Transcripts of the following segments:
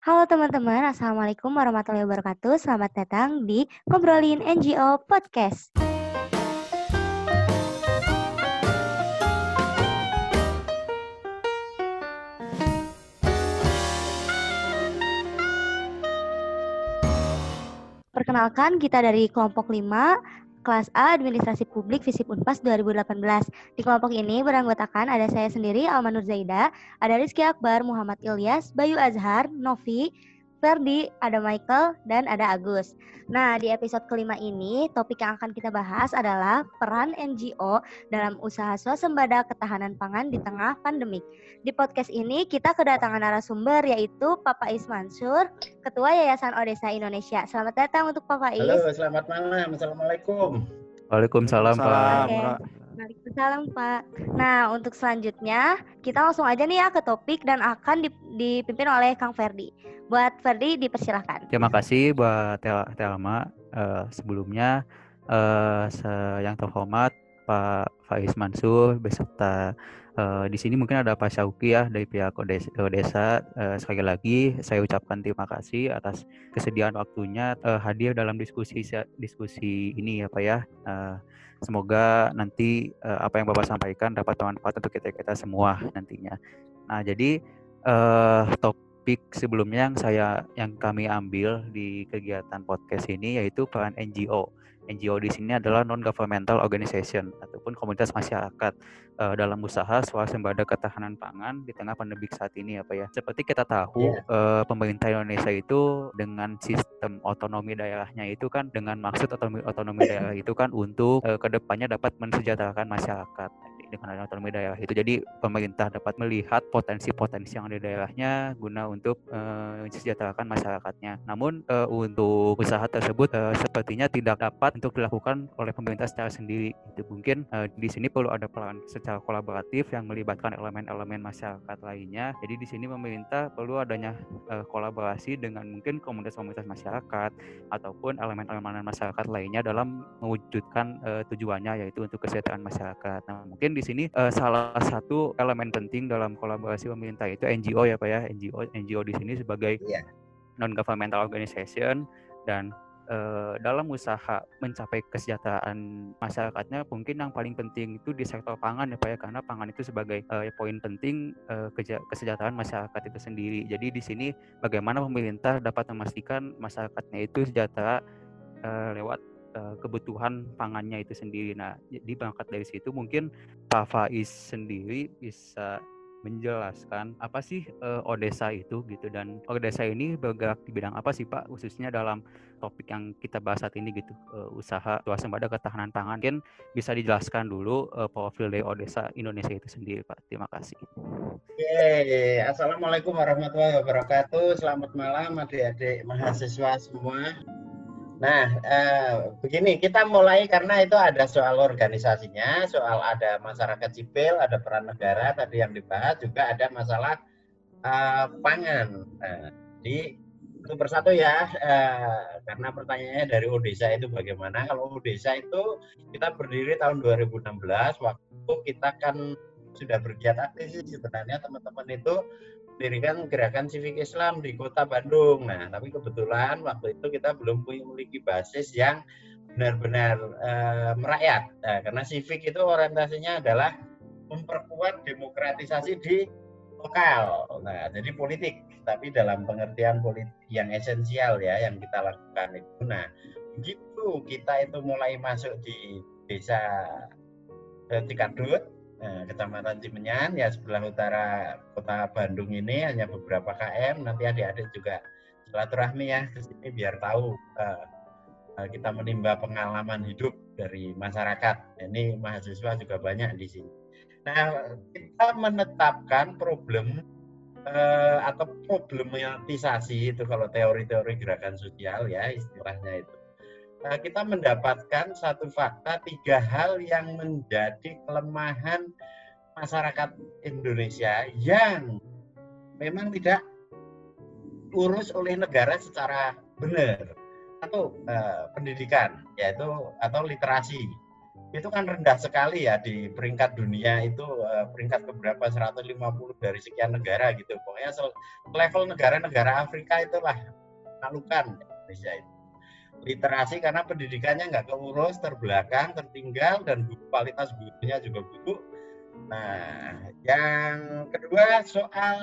Halo teman-teman, Assalamualaikum warahmatullahi wabarakatuh. Selamat datang di Ngobrolin NGO Podcast. Perkenalkan, kita dari kelompok 5 kelas A Administrasi Publik Visip Unpas 2018. Di kelompok ini beranggotakan ada saya sendiri Alma Nur Zaida, ada Rizky Akbar, Muhammad Ilyas, Bayu Azhar, Novi, Ferdi, ada Michael, dan ada Agus. Nah, di episode kelima ini, topik yang akan kita bahas adalah peran NGO dalam usaha swasembada ketahanan pangan di tengah pandemik. Di podcast ini, kita kedatangan narasumber yaitu Papa Is Mansur, Ketua Yayasan Odesa Indonesia. Selamat datang untuk Papa Is. Halo, selamat malam. Assalamualaikum. Waalaikumsalam, Pak. Oke. Waalaikumsalam Pak. Nah untuk selanjutnya kita langsung aja nih ya ke topik dan akan dipimpin oleh Kang Ferdi. Buat Ferdi dipersilahkan. Terima kasih buat Tel Telma. Uh, sebelumnya uh, yang terhormat Pak Faiz Mansur beserta uh, di sini mungkin ada Pak Syauki ya dari pihak Odesa. Uh, sekali lagi saya ucapkan terima kasih atas kesediaan waktunya uh, hadir dalam diskusi diskusi ini ya Pak ya. Uh, Semoga nanti uh, apa yang Bapak sampaikan dapat bermanfaat untuk kita kita semua nantinya. Nah, jadi uh, topik sebelumnya yang saya yang kami ambil di kegiatan podcast ini yaitu peran NGO. NGO di sini adalah non governmental organization ataupun komunitas masyarakat uh, dalam usaha swasembada ketahanan pangan di tengah pandemi saat ini apa ya. Seperti kita tahu yeah. Iya. uh, pemerintah Indonesia itu dengan sistem otonomi daerahnya itu kan dengan maksud otonomi otonomi daerah itu kan untuk uh, ke depannya dapat mensejahterakan masyarakat dengan adanya otonomi daerah itu. Jadi pemerintah dapat melihat potensi-potensi yang ada di daerahnya guna untuk uh, mensejahterakan masyarakatnya. Namun uh, untuk usaha tersebut uh, sepertinya tidak dapat untuk dilakukan oleh pemerintah secara sendiri. Itu mungkin uh, di sini perlu ada peran secara kolaboratif yang melibatkan elemen-elemen masyarakat lainnya. Jadi di sini pemerintah perlu adanya uh, kolaborasi dengan mungkin komunitas-komunitas masyarakat ataupun elemen-elemen masyarakat lainnya dalam mewujudkan uh, tujuannya yaitu untuk kesejahteraan masyarakat. Nah, mungkin di sini uh, salah satu elemen penting dalam kolaborasi pemerintah itu NGO ya Pak ya. NGO NGO di sini sebagai yeah. non governmental organization dan uh, dalam usaha mencapai kesejahteraan masyarakatnya mungkin yang paling penting itu di sektor pangan ya Pak ya karena pangan itu sebagai uh, poin penting uh, kesejahteraan masyarakat itu sendiri. Jadi di sini bagaimana pemerintah dapat memastikan masyarakatnya itu sejahtera uh, lewat uh, kebutuhan pangannya itu sendiri. Nah, di berangkat dari situ mungkin Pak Faiz sendiri bisa menjelaskan apa sih uh, Odesa itu gitu dan Odesa ini bergerak di bidang apa sih Pak khususnya dalam topik yang kita bahas saat ini gitu uh, usaha swasembada ketahanan pangan mungkin bisa dijelaskan dulu uh, profil dari Odesa Indonesia itu sendiri Pak terima kasih. Oke, Assalamualaikum warahmatullahi wabarakatuh. Selamat malam adik-adik mahasiswa semua. Nah, eh, begini kita mulai karena itu ada soal organisasinya, soal ada masyarakat sipil, ada peran negara tadi yang dibahas, juga ada masalah eh, pangan. Nah, jadi itu persatu ya, eh, karena pertanyaannya dari Odesa itu bagaimana? Kalau Odesa itu kita berdiri tahun 2016, waktu kita kan sudah bergiat aktif sih sebenarnya teman-teman itu mendirikan gerakan civic Islam di kota Bandung. Nah, tapi kebetulan waktu itu kita belum memiliki basis yang benar-benar uh, merakyat. Nah, karena civic itu orientasinya adalah memperkuat demokratisasi di lokal. Nah, jadi politik, tapi dalam pengertian politik yang esensial ya yang kita lakukan itu. Nah, begitu kita itu mulai masuk di desa eh, Tikadut, Nah, Kecamatan Cimenyan ya sebelah utara kota Bandung ini hanya beberapa km. Nanti adik-adik juga silaturahmi ya ke sini biar tahu uh, kita menimba pengalaman hidup dari masyarakat. Ini mahasiswa juga banyak di sini. Nah, kita menetapkan problem uh, atau problematisasi itu kalau teori-teori gerakan sosial ya istilahnya itu kita mendapatkan satu fakta tiga hal yang menjadi kelemahan masyarakat Indonesia yang memang tidak urus oleh negara secara benar atau uh, pendidikan yaitu atau literasi itu kan rendah sekali ya di peringkat dunia itu uh, peringkat keberapa 150 dari sekian negara gitu. Pokoknya level negara-negara Afrika itulah malukan Indonesia itu. Literasi karena pendidikannya nggak keurus, terbelakang, tertinggal dan kualitas gurunya juga buruk. Nah, yang kedua soal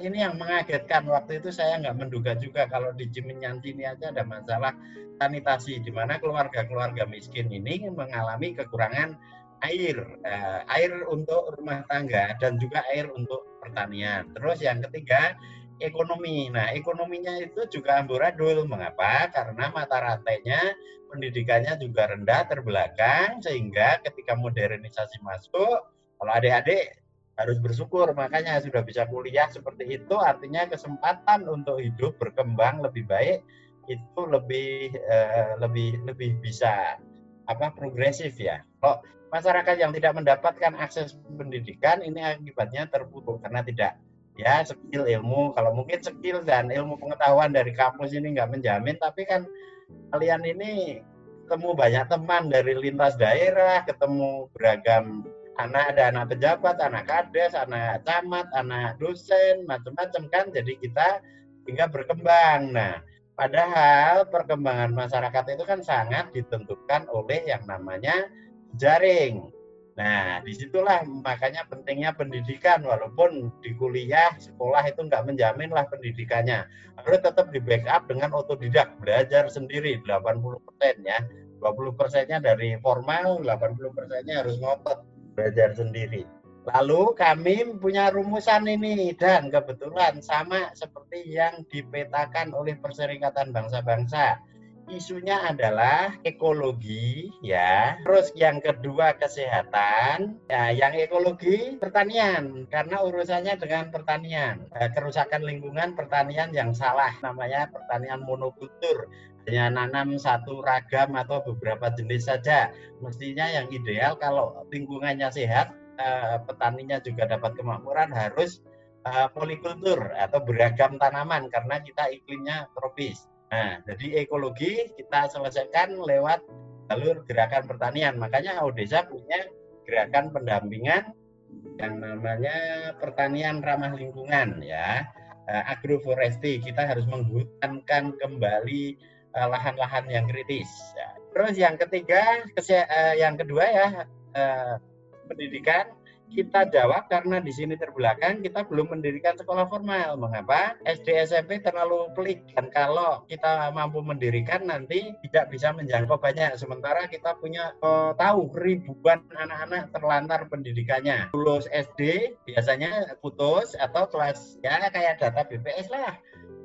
ini yang mengagetkan waktu itu saya nggak menduga juga kalau di Ciminyanti ini aja ada masalah sanitasi di mana keluarga-keluarga miskin ini mengalami kekurangan air, eh, air untuk rumah tangga dan juga air untuk pertanian. Terus yang ketiga ekonomi. Nah, ekonominya itu juga amburadul. Mengapa? Karena mata rantainya pendidikannya juga rendah, terbelakang, sehingga ketika modernisasi masuk, kalau adik-adik harus bersyukur, makanya sudah bisa kuliah seperti itu, artinya kesempatan untuk hidup berkembang lebih baik itu lebih uh, lebih lebih bisa apa progresif ya. Kalau masyarakat yang tidak mendapatkan akses pendidikan ini akibatnya terpuruk karena tidak ya skill ilmu. Kalau mungkin skill dan ilmu pengetahuan dari kampus ini nggak menjamin, tapi kan kalian ini ketemu banyak teman dari lintas daerah, ketemu beragam anak ada anak pejabat, anak kades, anak camat, anak dosen, macam-macam kan. Jadi kita hingga berkembang. Nah, Padahal perkembangan masyarakat itu kan sangat ditentukan oleh yang namanya jaring. Nah, di situlah makanya pentingnya pendidikan. Walaupun di kuliah, sekolah itu nggak menjamin lah pendidikannya. Harus tetap di backup dengan otodidak, belajar sendiri 80% ya. 20 persennya dari formal, 80 persennya harus ngotot belajar sendiri. Lalu kami punya rumusan ini dan kebetulan sama seperti yang dipetakan oleh Perserikatan Bangsa-Bangsa. Isunya adalah ekologi ya. Terus yang kedua kesehatan, ya yang ekologi pertanian karena urusannya dengan pertanian. Eh, kerusakan lingkungan pertanian yang salah namanya pertanian monokultur hanya nanam satu ragam atau beberapa jenis saja. Mestinya yang ideal kalau lingkungannya sehat uh, petaninya juga dapat kemakmuran harus uh, polikultur atau beragam tanaman karena kita iklimnya tropis. Nah, jadi ekologi kita selesaikan lewat jalur gerakan pertanian. Makanya Odesa punya gerakan pendampingan yang namanya pertanian ramah lingkungan ya. Uh, agroforestry kita harus menghutankan kembali lahan-lahan uh, yang kritis. Ya. Terus yang ketiga, uh, yang kedua ya pendidikan kita jawab karena di sini terbelakang kita belum mendirikan sekolah formal. Mengapa? SD SMP terlalu pelik dan kalau kita mampu mendirikan nanti tidak bisa menjangkau banyak. Sementara kita punya oh, tahu ribuan anak-anak terlantar pendidikannya. Lulus SD biasanya putus atau kelas ya kayak data BPS lah.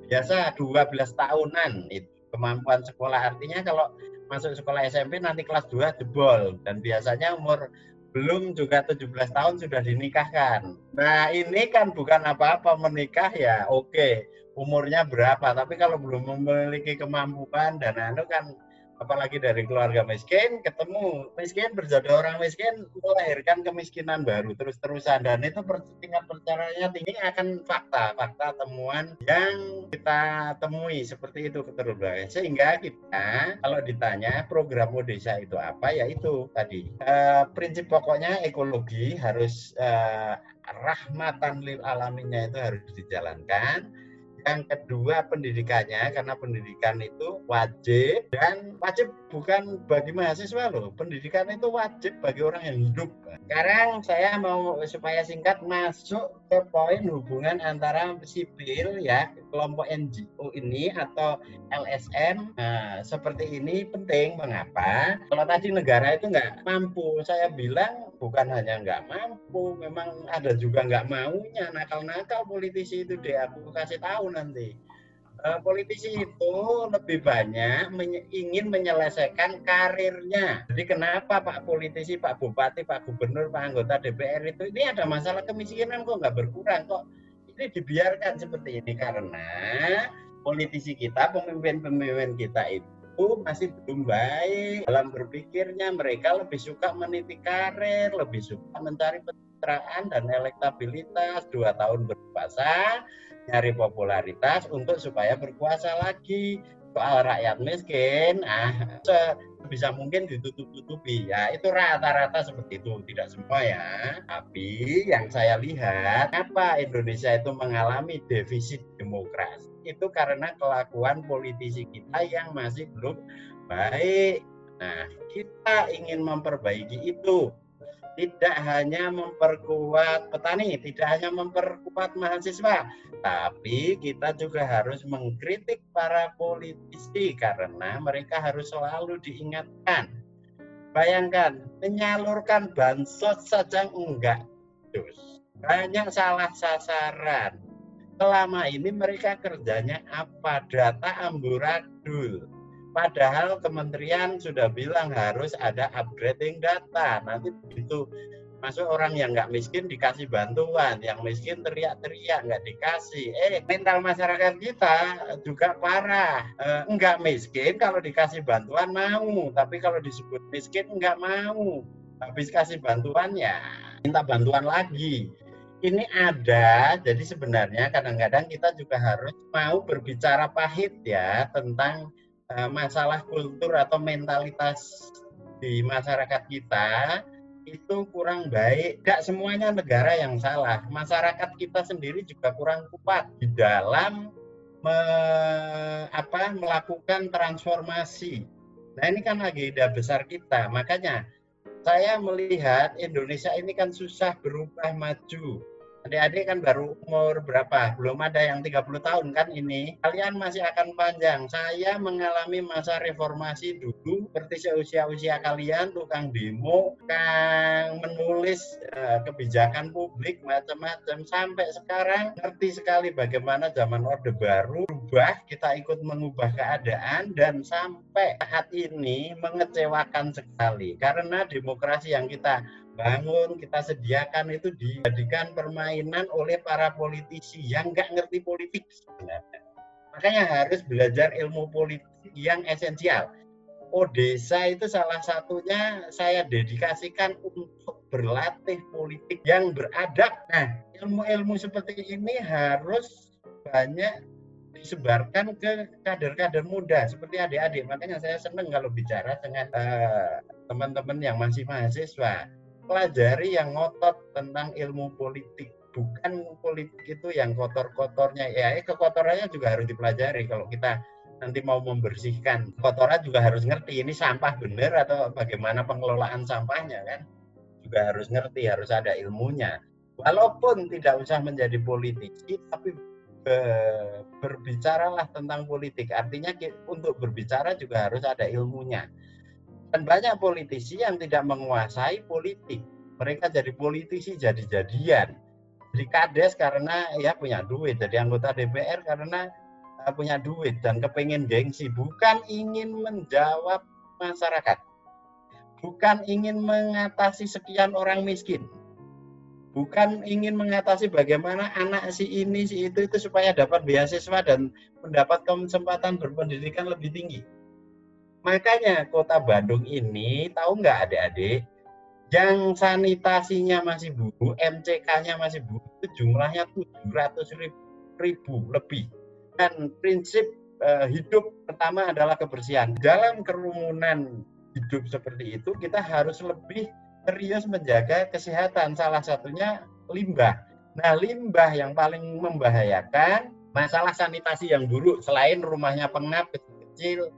Biasa 12 tahunan itu kemampuan sekolah artinya kalau masuk sekolah SMP nanti kelas 2 jebol dan biasanya umur belum juga 17 tahun sudah dinikahkan. Nah ini kan bukan apa-apa menikah ya oke umurnya berapa tapi kalau belum memiliki kemampuan dan anu kan apalagi dari keluarga miskin ketemu miskin berjodoh orang miskin melahirkan kemiskinan baru terus-terusan. Dan itu tingkat percaranya tinggi akan fakta fakta temuan yang kita temui. Seperti itu keterbelakangan sehingga kita kalau ditanya program desa itu apa ya itu tadi. E, prinsip pokoknya ekologi harus e, rahmatan lil alaminnya itu harus dijalankan yang kedua pendidikannya karena pendidikan itu wajib dan wajib bukan bagi mahasiswa loh. Pendidikan itu wajib bagi orang yang hidup. Sekarang saya mau supaya singkat masuk ke poin hubungan antara sipil ya kelompok NGO ini atau LSM nah, seperti ini penting. Mengapa? Kalau tadi negara itu nggak mampu, saya bilang bukan hanya nggak mampu, memang ada juga nggak maunya nakal-nakal politisi itu deh. Aku kasih tahu nanti uh, politisi itu lebih banyak menye ingin menyelesaikan karirnya. Jadi kenapa Pak politisi, Pak Bupati, Pak Gubernur, Pak anggota DPR itu ini ada masalah kemiskinan kok nggak berkurang kok ini dibiarkan seperti ini karena politisi kita, pemimpin-pemimpin kita itu masih belum baik dalam berpikirnya. Mereka lebih suka meniti karir, lebih suka mencari pencitraan dan elektabilitas. Dua tahun berkuasa, nyari popularitas untuk supaya berkuasa lagi. Soal rakyat miskin ah bisa mungkin ditutup-tutupi. Ya itu rata-rata seperti itu. Tidak semua ya. Tapi yang saya lihat apa Indonesia itu mengalami defisit demokrasi? Itu karena kelakuan politisi kita yang masih belum baik. Nah kita ingin memperbaiki itu tidak hanya memperkuat petani, tidak hanya memperkuat mahasiswa, tapi kita juga harus mengkritik para politisi karena mereka harus selalu diingatkan. Bayangkan, menyalurkan bansos saja enggak terus. Banyak salah sasaran. Selama ini mereka kerjanya apa? Data amburadul Padahal kementerian sudah bilang harus ada upgrading data. Nanti begitu masuk orang yang nggak miskin dikasih bantuan, yang miskin teriak-teriak nggak dikasih. Eh, mental masyarakat kita juga parah. Eh, nggak miskin kalau dikasih bantuan mau, tapi kalau disebut miskin nggak mau. Habis kasih bantuan ya minta bantuan lagi. Ini ada, jadi sebenarnya kadang-kadang kita juga harus mau berbicara pahit ya tentang Eh, masalah kultur atau mentalitas di masyarakat kita itu kurang baik. Tidak semuanya negara yang salah. Masyarakat kita sendiri juga kurang kuat di dalam me, apa, melakukan transformasi. Nah ini kan agenda besar kita. Makanya saya melihat Indonesia ini kan susah berubah maju adik-adik kan baru umur berapa? Belum ada yang 30 tahun kan ini. Kalian masih akan panjang. Saya mengalami masa reformasi dulu seperti seusia-usia kalian, tukang demo, tukang menulis uh, kebijakan publik macam-macam. Sampai sekarang ngerti sekali bagaimana zaman Orde Baru berubah, kita ikut mengubah keadaan dan sampai saat ini mengecewakan sekali. Karena demokrasi yang kita bangun, kita sediakan itu dijadikan permainan oleh para politisi yang nggak ngerti politik sebenarnya. Makanya harus belajar ilmu politik yang esensial. Odesa itu salah satunya saya dedikasikan untuk berlatih politik yang beradab. Nah, ilmu-ilmu seperti ini harus banyak disebarkan ke kader-kader muda seperti adik-adik. Makanya saya senang kalau bicara dengan eh, teman-teman uh, yang masih mahasiswa pelajari yang ngotot tentang ilmu politik. Bukan politik itu yang kotor-kotornya. Ya eh, kekotorannya juga harus dipelajari. Kalau kita nanti mau membersihkan kotoran juga harus ngerti ini sampah benar atau bagaimana pengelolaan sampahnya kan? Juga harus ngerti harus ada ilmunya. Walaupun tidak usah menjadi politisi tapi berbicaralah tentang politik. Artinya untuk berbicara juga harus ada ilmunya dan banyak politisi yang tidak menguasai politik. Mereka jadi politisi jadi-jadian. Jadi kades karena ya punya duit. Jadi anggota DPR karena uh, punya duit dan kepingin gengsi. Bukan ingin menjawab masyarakat. Bukan ingin mengatasi sekian orang miskin. Bukan ingin mengatasi bagaimana anak si ini, si itu, itu supaya dapat beasiswa dan mendapat kesempatan berpendidikan lebih tinggi Makanya kota Bandung ini tahu nggak adik-adik, yang sanitasinya masih buruk, MCK-nya masih buruk, itu jumlahnya 700 ribu, ribu lebih. Dan prinsip uh, hidup pertama adalah kebersihan. Dalam kerumunan hidup seperti itu, kita harus lebih serius menjaga kesehatan. Salah satunya limbah. Nah, limbah yang paling membahayakan masalah sanitasi yang buruk selain rumahnya pengap Eh,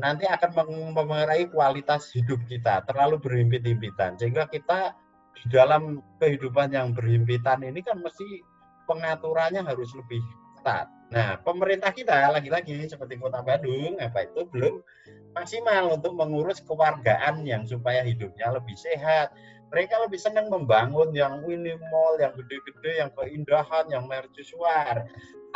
nanti akan mempengaruhi kualitas hidup kita terlalu berhimpit-himpitan sehingga kita di dalam kehidupan yang berhimpitan ini kan mesti pengaturannya harus lebih ketat. Nah, pemerintah kita lagi-lagi seperti Kota Bandung apa itu belum maksimal untuk mengurus kewargaan yang supaya hidupnya lebih sehat. Mereka lebih senang membangun yang ini mall, yang gede-gede, yang keindahan, yang mercusuar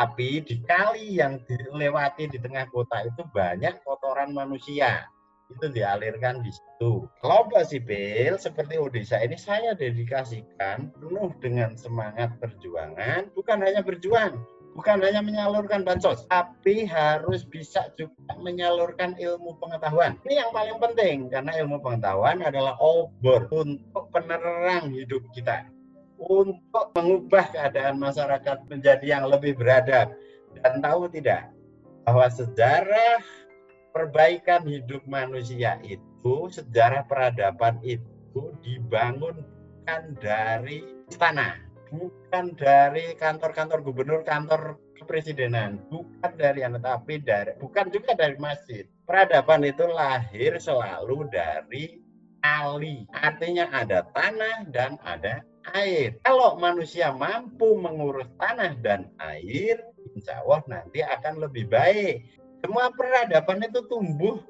tapi di kali yang dilewati di tengah kota itu banyak kotoran manusia itu dialirkan di situ. Kelompok sipil seperti Odesa ini saya dedikasikan penuh dengan semangat perjuangan, bukan hanya berjuang, bukan hanya menyalurkan bansos, tapi harus bisa juga menyalurkan ilmu pengetahuan. Ini yang paling penting karena ilmu pengetahuan adalah obor untuk penerang hidup kita. Untuk mengubah keadaan masyarakat menjadi yang lebih beradab. Dan tahu tidak bahwa sejarah perbaikan hidup manusia itu, sejarah peradaban itu dibangun bukan dari istana, bukan dari kantor-kantor gubernur, kantor kepresidenan, bukan dari anak tapi dari bukan juga dari masjid. Peradaban itu lahir selalu dari kali. Artinya ada tanah dan ada air. Kalau manusia mampu mengurus tanah dan air, insya Allah nanti akan lebih baik. Semua peradaban itu tumbuh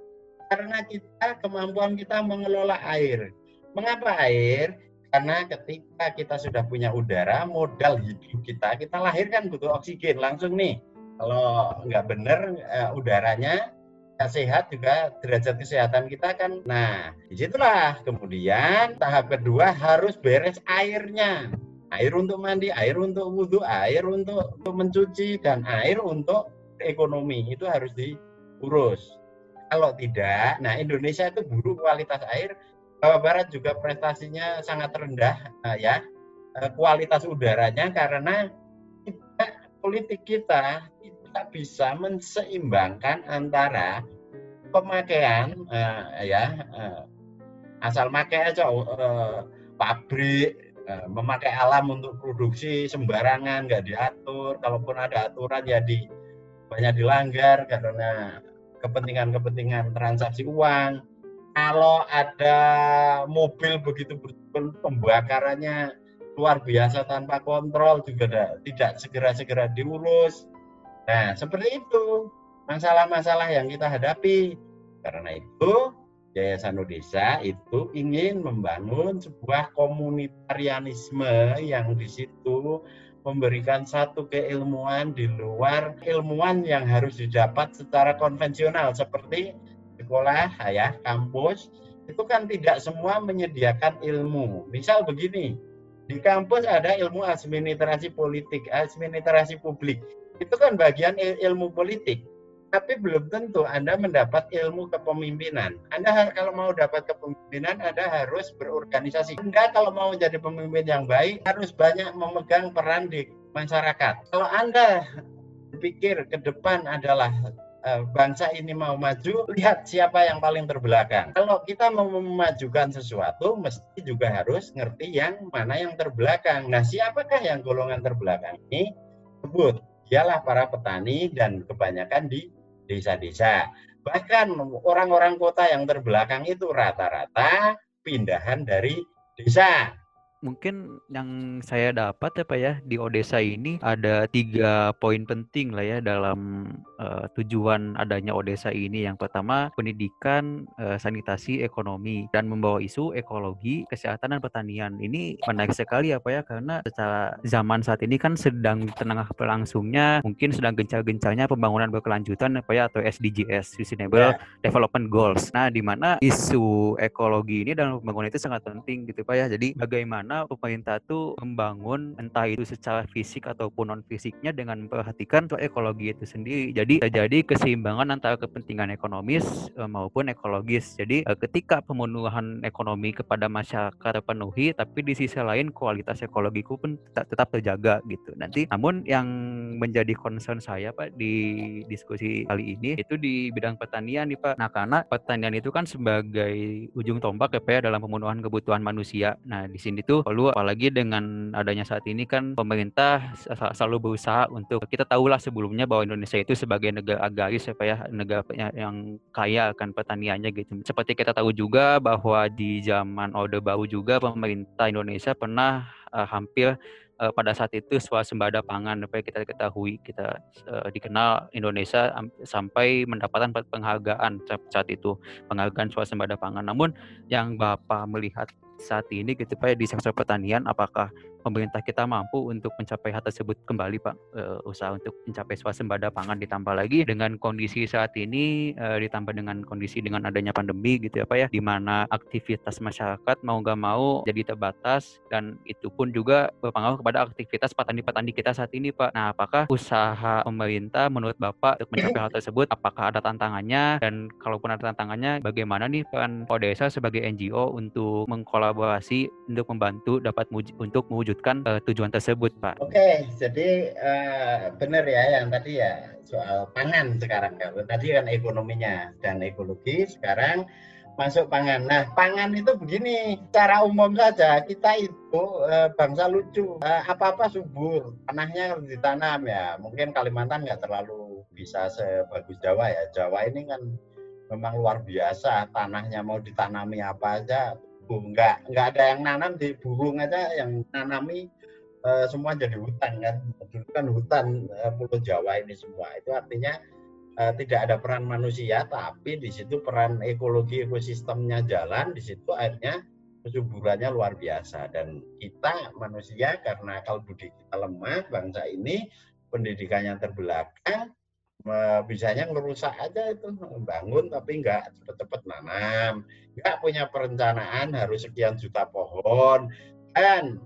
karena kita kemampuan kita mengelola air. Mengapa air? Karena ketika kita sudah punya udara, modal hidup kita, kita lahirkan butuh oksigen langsung nih. Kalau nggak benar uh, udaranya, sehat juga derajat kesehatan kita kan. Nah, di situlah kemudian tahap kedua harus beres airnya. Air untuk mandi, air untuk wudhu, air untuk, untuk mencuci, dan air untuk ekonomi. Itu harus diurus. Kalau tidak, nah Indonesia itu buruk kualitas air. Jawa Barat juga prestasinya sangat rendah ya. Eh, kualitas udaranya karena kita, politik kita tidak bisa menseimbangkan antara pemakaian uh, ya uh, asal pakai aja pabrik memakai alam untuk produksi sembarangan nggak diatur kalaupun ada aturan ya di banyak dilanggar karena kepentingan-kepentingan transaksi uang kalau ada mobil begitu pembakarannya luar biasa tanpa kontrol juga tidak segera-segera diurus. Nah, seperti itu masalah-masalah yang kita hadapi. Karena itu, Yayasan Desa itu ingin membangun sebuah komunitarianisme yang di situ memberikan satu keilmuan di luar ilmuwan yang harus didapat secara konvensional seperti sekolah, ya, kampus itu kan tidak semua menyediakan ilmu. Misal begini, di kampus ada ilmu administrasi politik, administrasi publik. Itu kan bagian ilmu politik. Tapi belum tentu Anda mendapat ilmu kepemimpinan. Anda kalau mau dapat kepemimpinan, Anda harus berorganisasi. Anda kalau mau jadi pemimpin yang baik, harus banyak memegang peran di masyarakat. Kalau Anda berpikir ke depan adalah bangsa ini mau maju, lihat siapa yang paling terbelakang. Kalau kita mau memajukan sesuatu, mesti juga harus ngerti yang mana yang terbelakang. Nah, siapakah yang golongan terbelakang ini? Sebut, dialah para petani dan kebanyakan di desa-desa. Bahkan orang-orang kota yang terbelakang itu rata-rata pindahan dari desa mungkin yang saya dapat ya Pak ya di Odessa ini ada tiga poin penting lah ya dalam uh, tujuan adanya Odessa ini. Yang pertama pendidikan, uh, sanitasi, ekonomi dan membawa isu ekologi, kesehatan dan pertanian. Ini menarik sekali ya Pak ya karena secara zaman saat ini kan sedang tengah berlangsungnya mungkin sedang gencar-gencarnya pembangunan berkelanjutan ya Pak ya atau SDGs Sustainable yeah. Development Goals. Nah di mana isu ekologi ini dalam pembangunan itu sangat penting gitu Pak ya. Jadi bagaimana pemerintah itu membangun entah itu secara fisik ataupun non fisiknya dengan memperhatikan ekologi itu sendiri. Jadi terjadi keseimbangan antara kepentingan ekonomis eh, maupun ekologis. Jadi eh, ketika pemenuhan ekonomi kepada masyarakat terpenuhi, tapi di sisi lain kualitas ekologiku pun tetap, tetap terjaga gitu. Nanti, namun yang menjadi concern saya Pak di diskusi kali ini itu di bidang pertanian nih Pak. Nah karena pertanian itu kan sebagai ujung tombak ya Pak ya dalam pemenuhan kebutuhan manusia. Nah di sini tuh perlu apalagi dengan adanya saat ini kan pemerintah selalu berusaha untuk kita tahulah sebelumnya bahwa Indonesia itu sebagai negara agraris apa ya negara yang kaya akan pertaniannya gitu. Seperti kita tahu juga bahwa di zaman Orde Baru juga pemerintah Indonesia pernah uh, hampir uh, pada saat itu swasembada pangan apa yang kita ketahui kita uh, dikenal Indonesia sampai mendapatkan penghargaan saat itu penghargaan swasembada pangan. Namun yang Bapak melihat saat ini gitu Pak ya, di sektor pertanian apakah pemerintah kita mampu untuk mencapai hal tersebut kembali Pak uh, usaha untuk mencapai swasembada pangan ditambah lagi dengan kondisi saat ini uh, ditambah dengan kondisi dengan adanya pandemi gitu ya Pak ya di mana aktivitas masyarakat mau nggak mau jadi terbatas dan itu pun juga berpengaruh kepada aktivitas petani-petani kita saat ini Pak. Nah apakah usaha pemerintah menurut Bapak untuk mencapai hal tersebut apakah ada tantangannya dan kalaupun ada tantangannya bagaimana nih peran Desa sebagai NGO untuk mengkolaborasi untuk membantu dapat untuk mewujud mewujudkan uh, tujuan tersebut, Pak. Oke, jadi uh, benar ya yang tadi ya soal pangan sekarang ya. Tadi kan ekonominya dan ekologi, sekarang masuk pangan. Nah, pangan itu begini, secara umum saja kita itu uh, bangsa lucu, uh, apa-apa subur, tanahnya harus ditanam ya. Mungkin Kalimantan nggak terlalu bisa sebagus Jawa ya. Jawa ini kan memang luar biasa, tanahnya mau ditanami apa aja nggak nggak ada yang nanam di burung aja yang nanami uh, semua jadi hutan kan. Dulu kan hutan uh, Pulau Jawa ini semua. Itu artinya uh, tidak ada peran manusia tapi di situ peran ekologi ekosistemnya jalan di situ akhirnya kesuburannya luar biasa. Dan kita manusia karena akal budi kita lemah bangsa ini pendidikannya terbelakang bisanya ngerusak aja itu membangun tapi nggak cepet-cepet nanam nggak punya perencanaan harus sekian juta pohon. Dan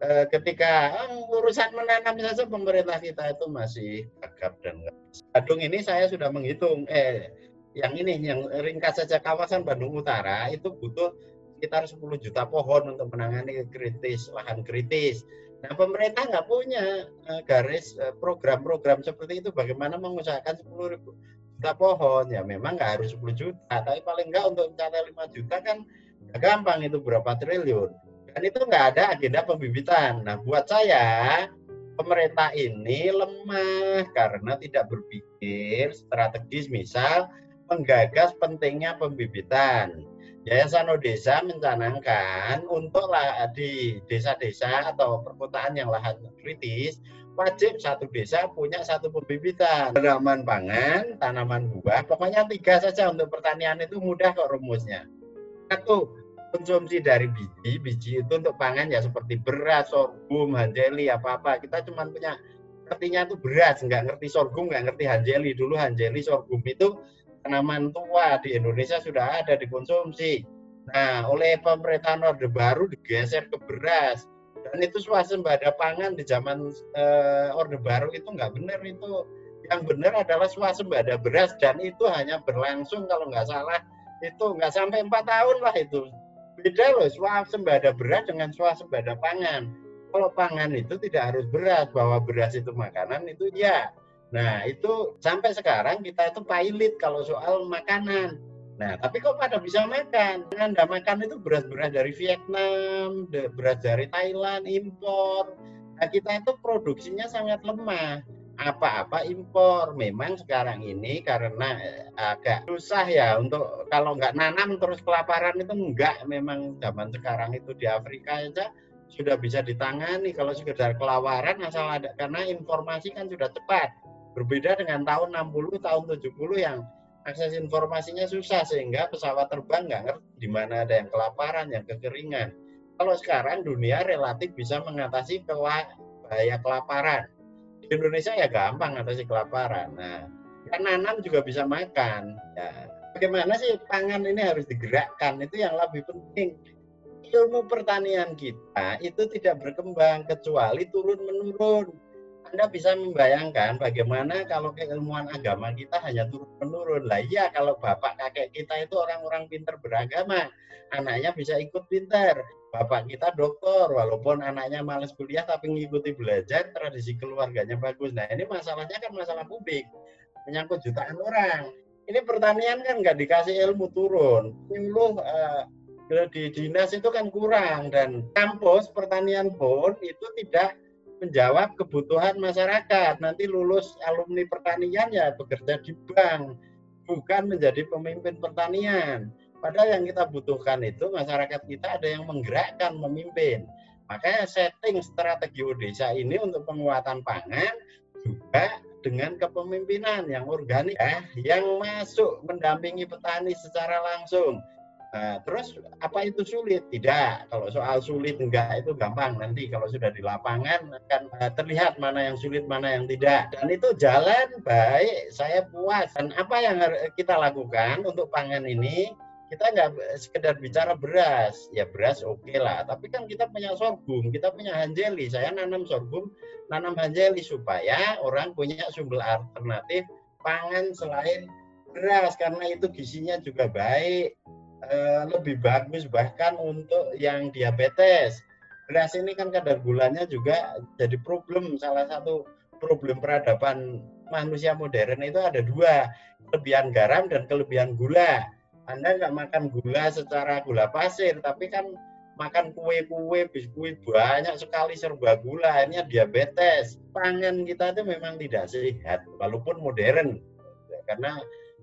e, ketika oh, urusan menanam saja pemerintah kita itu masih gagap dan Bandung ini saya sudah menghitung eh yang ini yang ringkas saja kawasan Bandung Utara itu butuh sekitar 10 juta pohon untuk menangani kritis lahan kritis. Nah, pemerintah nggak punya uh, garis uh, program-program seperti itu. Bagaimana mengusahakan 10 ribu juta pohon. Ya memang nggak harus 10 juta, tapi paling nggak untuk mencapai 5 juta kan nggak gampang itu berapa triliun. Dan itu nggak ada agenda pembibitan. Nah, buat saya pemerintah ini lemah karena tidak berpikir strategis misal menggagas pentingnya pembibitan Yayasan Odesa mencanangkan untuk di desa-desa atau perkotaan yang lahan kritis wajib satu desa punya satu pembibitan tanaman pangan, tanaman buah, pokoknya tiga saja untuk pertanian itu mudah kok rumusnya. Satu konsumsi dari biji, biji itu untuk pangan ya seperti beras, sorghum, hanjeli apa-apa. Kita cuma punya ngertinya itu beras, nggak ngerti sorghum, nggak ngerti hanjeli. Dulu hanjeli, sorghum itu tanaman tua di Indonesia sudah ada dikonsumsi. Nah, oleh pemerintahan Orde Baru digeser ke beras. Dan itu swasembada pangan di zaman uh, Orde Baru itu nggak benar itu. Yang benar adalah swasembada beras dan itu hanya berlangsung kalau nggak salah itu nggak sampai empat tahun lah itu. Beda loh swasembada beras dengan swasembada pangan. Kalau pangan itu tidak harus beras, bahwa beras itu makanan itu ya Nah, itu sampai sekarang kita itu pilot kalau soal makanan. Nah, tapi kok pada bisa makan? Anda makan itu beras-beras dari Vietnam, beras dari Thailand, impor. Nah, kita itu produksinya sangat lemah. Apa-apa impor. Memang sekarang ini karena eh, agak susah ya untuk kalau nggak nanam terus kelaparan itu enggak. Memang zaman sekarang itu di Afrika aja sudah bisa ditangani kalau sekedar kelaparan asal ada karena informasi kan sudah cepat Berbeda dengan tahun 60, tahun 70 yang akses informasinya susah sehingga pesawat terbang nggak ngerti di mana ada yang kelaparan, yang kekeringan. Kalau sekarang dunia relatif bisa mengatasi bahaya kelaparan. Di Indonesia ya gampang mengatasi kelaparan. Nah, kan nanam juga bisa makan. Ya, bagaimana sih pangan ini harus digerakkan? Itu yang lebih penting. Ilmu pertanian kita itu tidak berkembang kecuali turun menurun anda bisa membayangkan bagaimana kalau keilmuan agama kita hanya turun menurun. Lah iya kalau bapak kakek kita itu orang-orang pinter beragama, anaknya bisa ikut pinter. Bapak kita dokter, walaupun anaknya males kuliah tapi ngikuti belajar, tradisi keluarganya bagus. Nah ini masalahnya kan masalah publik, menyangkut jutaan orang. Ini pertanian kan nggak dikasih ilmu turun. Nyuluh uh, di dinas itu kan kurang dan kampus pertanian pun itu tidak menjawab kebutuhan masyarakat. Nanti lulus alumni pertanian ya bekerja di bank, bukan menjadi pemimpin pertanian. Padahal yang kita butuhkan itu masyarakat kita ada yang menggerakkan, memimpin. Makanya setting strategi desa ini untuk penguatan pangan juga dengan kepemimpinan yang organik ya, yang masuk mendampingi petani secara langsung Nah, terus apa itu sulit? Tidak. Kalau soal sulit enggak itu gampang. Nanti kalau sudah di lapangan akan uh, terlihat mana yang sulit, mana yang tidak. Dan itu jalan baik, saya puas. Dan apa yang kita lakukan untuk pangan ini? Kita nggak sekedar bicara beras, ya beras oke okay lah. Tapi kan kita punya sorghum, kita punya hanjeli. Saya nanam sorghum, nanam hanjeli supaya orang punya sumber alternatif pangan selain beras karena itu gizinya juga baik Eh, lebih bagus bahkan untuk yang diabetes. beras ini kan kadar gulanya juga jadi problem salah satu problem peradaban manusia modern itu ada dua kelebihan garam dan kelebihan gula. Anda nggak makan gula secara gula pasir tapi kan makan kue-kue biskuit banyak sekali serba gula akhirnya diabetes. Pangan kita itu memang tidak sehat walaupun modern. Karena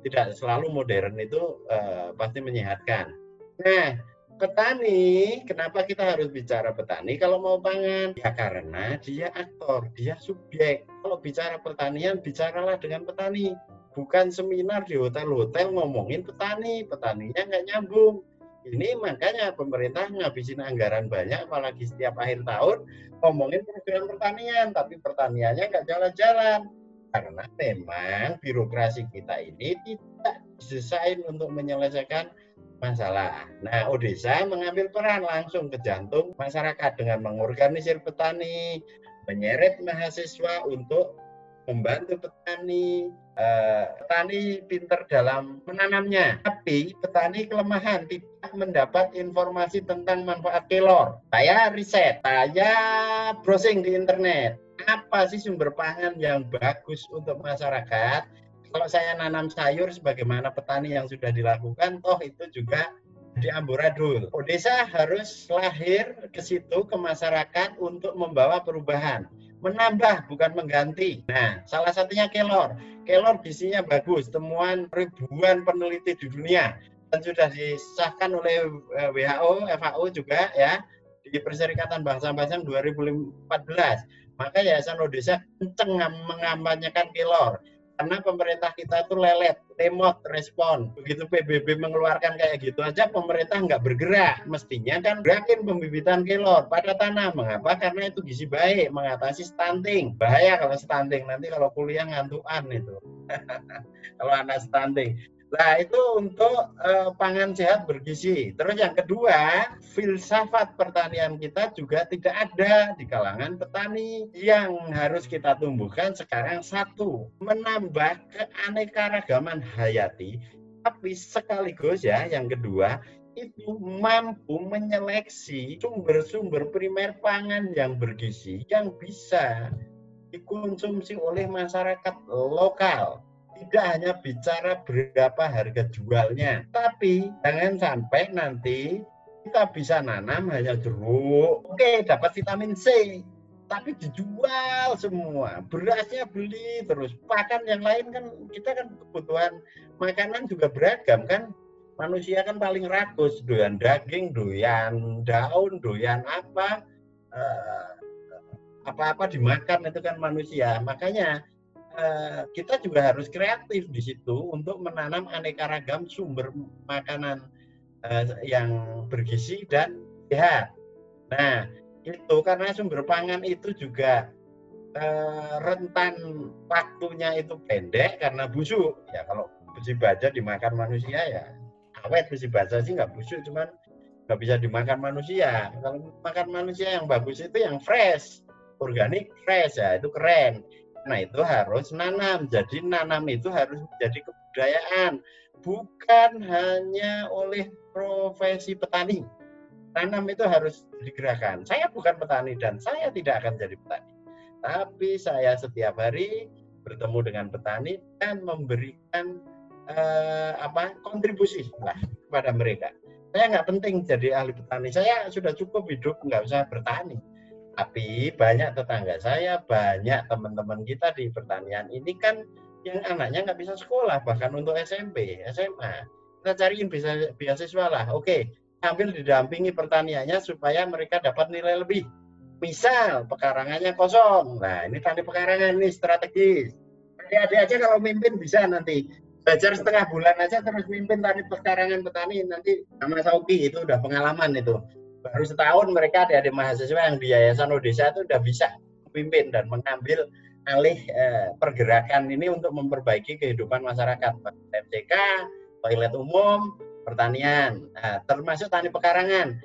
tidak selalu modern itu uh, pasti menyehatkan nah petani, kenapa kita harus bicara petani kalau mau pangan? Ya karena dia aktor, dia subjek. Kalau bicara pertanian, bicaralah dengan petani. Bukan seminar di hotel-hotel ngomongin petani, petaninya nggak nyambung. Ini makanya pemerintah ngabisin anggaran banyak, apalagi setiap akhir tahun ngomongin program pertanian, tapi pertaniannya nggak jalan-jalan. Karena memang birokrasi kita ini tidak didesain untuk menyelesaikan masalah. Nah, Odesa mengambil peran langsung ke jantung masyarakat dengan mengorganisir petani, menyeret mahasiswa untuk membantu petani. Eh, petani pinter dalam menanamnya, tapi petani kelemahan tidak mendapat informasi tentang manfaat kelor. Saya riset, saya browsing di internet. Apa sih sumber pangan yang bagus untuk masyarakat? kalau saya nanam sayur sebagaimana petani yang sudah dilakukan, toh itu juga di amburadul. Odesa harus lahir ke situ ke masyarakat untuk membawa perubahan, menambah bukan mengganti. Nah, salah satunya kelor. Kelor gizinya bagus, temuan ribuan peneliti di dunia dan sudah disahkan oleh eh, WHO, FAO juga ya di Perserikatan Bangsa-Bangsa 2014. Maka Yayasan Odesa kenceng mengampanyekan kelor karena pemerintah kita itu lelet, remote respon. Begitu PBB mengeluarkan kayak gitu aja, pemerintah nggak bergerak. Mestinya kan gerakin pembibitan kelor pada tanah. Mengapa? Karena itu gizi baik, mengatasi stunting. Bahaya kalau stunting, nanti kalau kuliah ngantuan itu. kalau anak stunting. Nah, itu untuk uh, pangan sehat bergizi. Terus yang kedua, filsafat pertanian kita juga tidak ada di kalangan petani. Yang harus kita tumbuhkan sekarang satu, menambah keanekaragaman hayati, tapi sekaligus ya yang kedua, itu mampu menyeleksi sumber-sumber primer pangan yang bergizi yang bisa dikonsumsi oleh masyarakat lokal tidak hanya bicara berapa harga jualnya, tapi jangan sampai nanti kita bisa nanam hanya jeruk. Oke, dapat vitamin C, tapi dijual semua. Berasnya beli terus. Pakan yang lain kan kita kan kebutuhan makanan juga beragam kan. Manusia kan paling rakus, doyan daging, doyan daun, doyan apa, eh, apa-apa dimakan itu kan manusia. Makanya Eh, kita juga harus kreatif di situ untuk menanam aneka ragam sumber makanan uh, yang bergizi dan sehat. Nah, itu karena sumber pangan itu juga uh, rentan waktunya itu pendek karena busuk. Ya kalau besi baja dimakan manusia ya awet besi baja sih nggak busuk, cuman nggak bisa dimakan manusia. Kalau makan manusia yang bagus itu yang fresh, organik fresh ya itu keren Nah itu harus nanam. Jadi nanam itu harus menjadi kebudayaan, bukan hanya oleh profesi petani. Tanam itu harus digerakkan. Saya bukan petani dan saya tidak akan jadi petani. Tapi saya setiap hari bertemu dengan petani dan memberikan eh, apa kontribusi lah kepada mereka. Saya nggak penting jadi ahli petani. Saya sudah cukup hidup nggak usah bertani tapi banyak tetangga saya, banyak teman-teman kita di pertanian ini kan yang anaknya nggak bisa sekolah, bahkan untuk SMP, SMA. Kita cariin bisa beasiswa lah. Oke, ambil didampingi pertaniannya supaya mereka dapat nilai lebih. Misal pekarangannya kosong. Nah, ini tani pekarangan ini strategis. Adik-adik aja kalau mimpin bisa nanti belajar setengah bulan aja terus mimpin tani pekarangan petani nanti sama Sauki itu udah pengalaman itu baru setahun mereka adik-adik mahasiswa yang di Yayasan Odesa itu sudah bisa memimpin dan mengambil alih eh, pergerakan ini untuk memperbaiki kehidupan masyarakat MCK, toilet umum, pertanian, nah, termasuk tani pekarangan.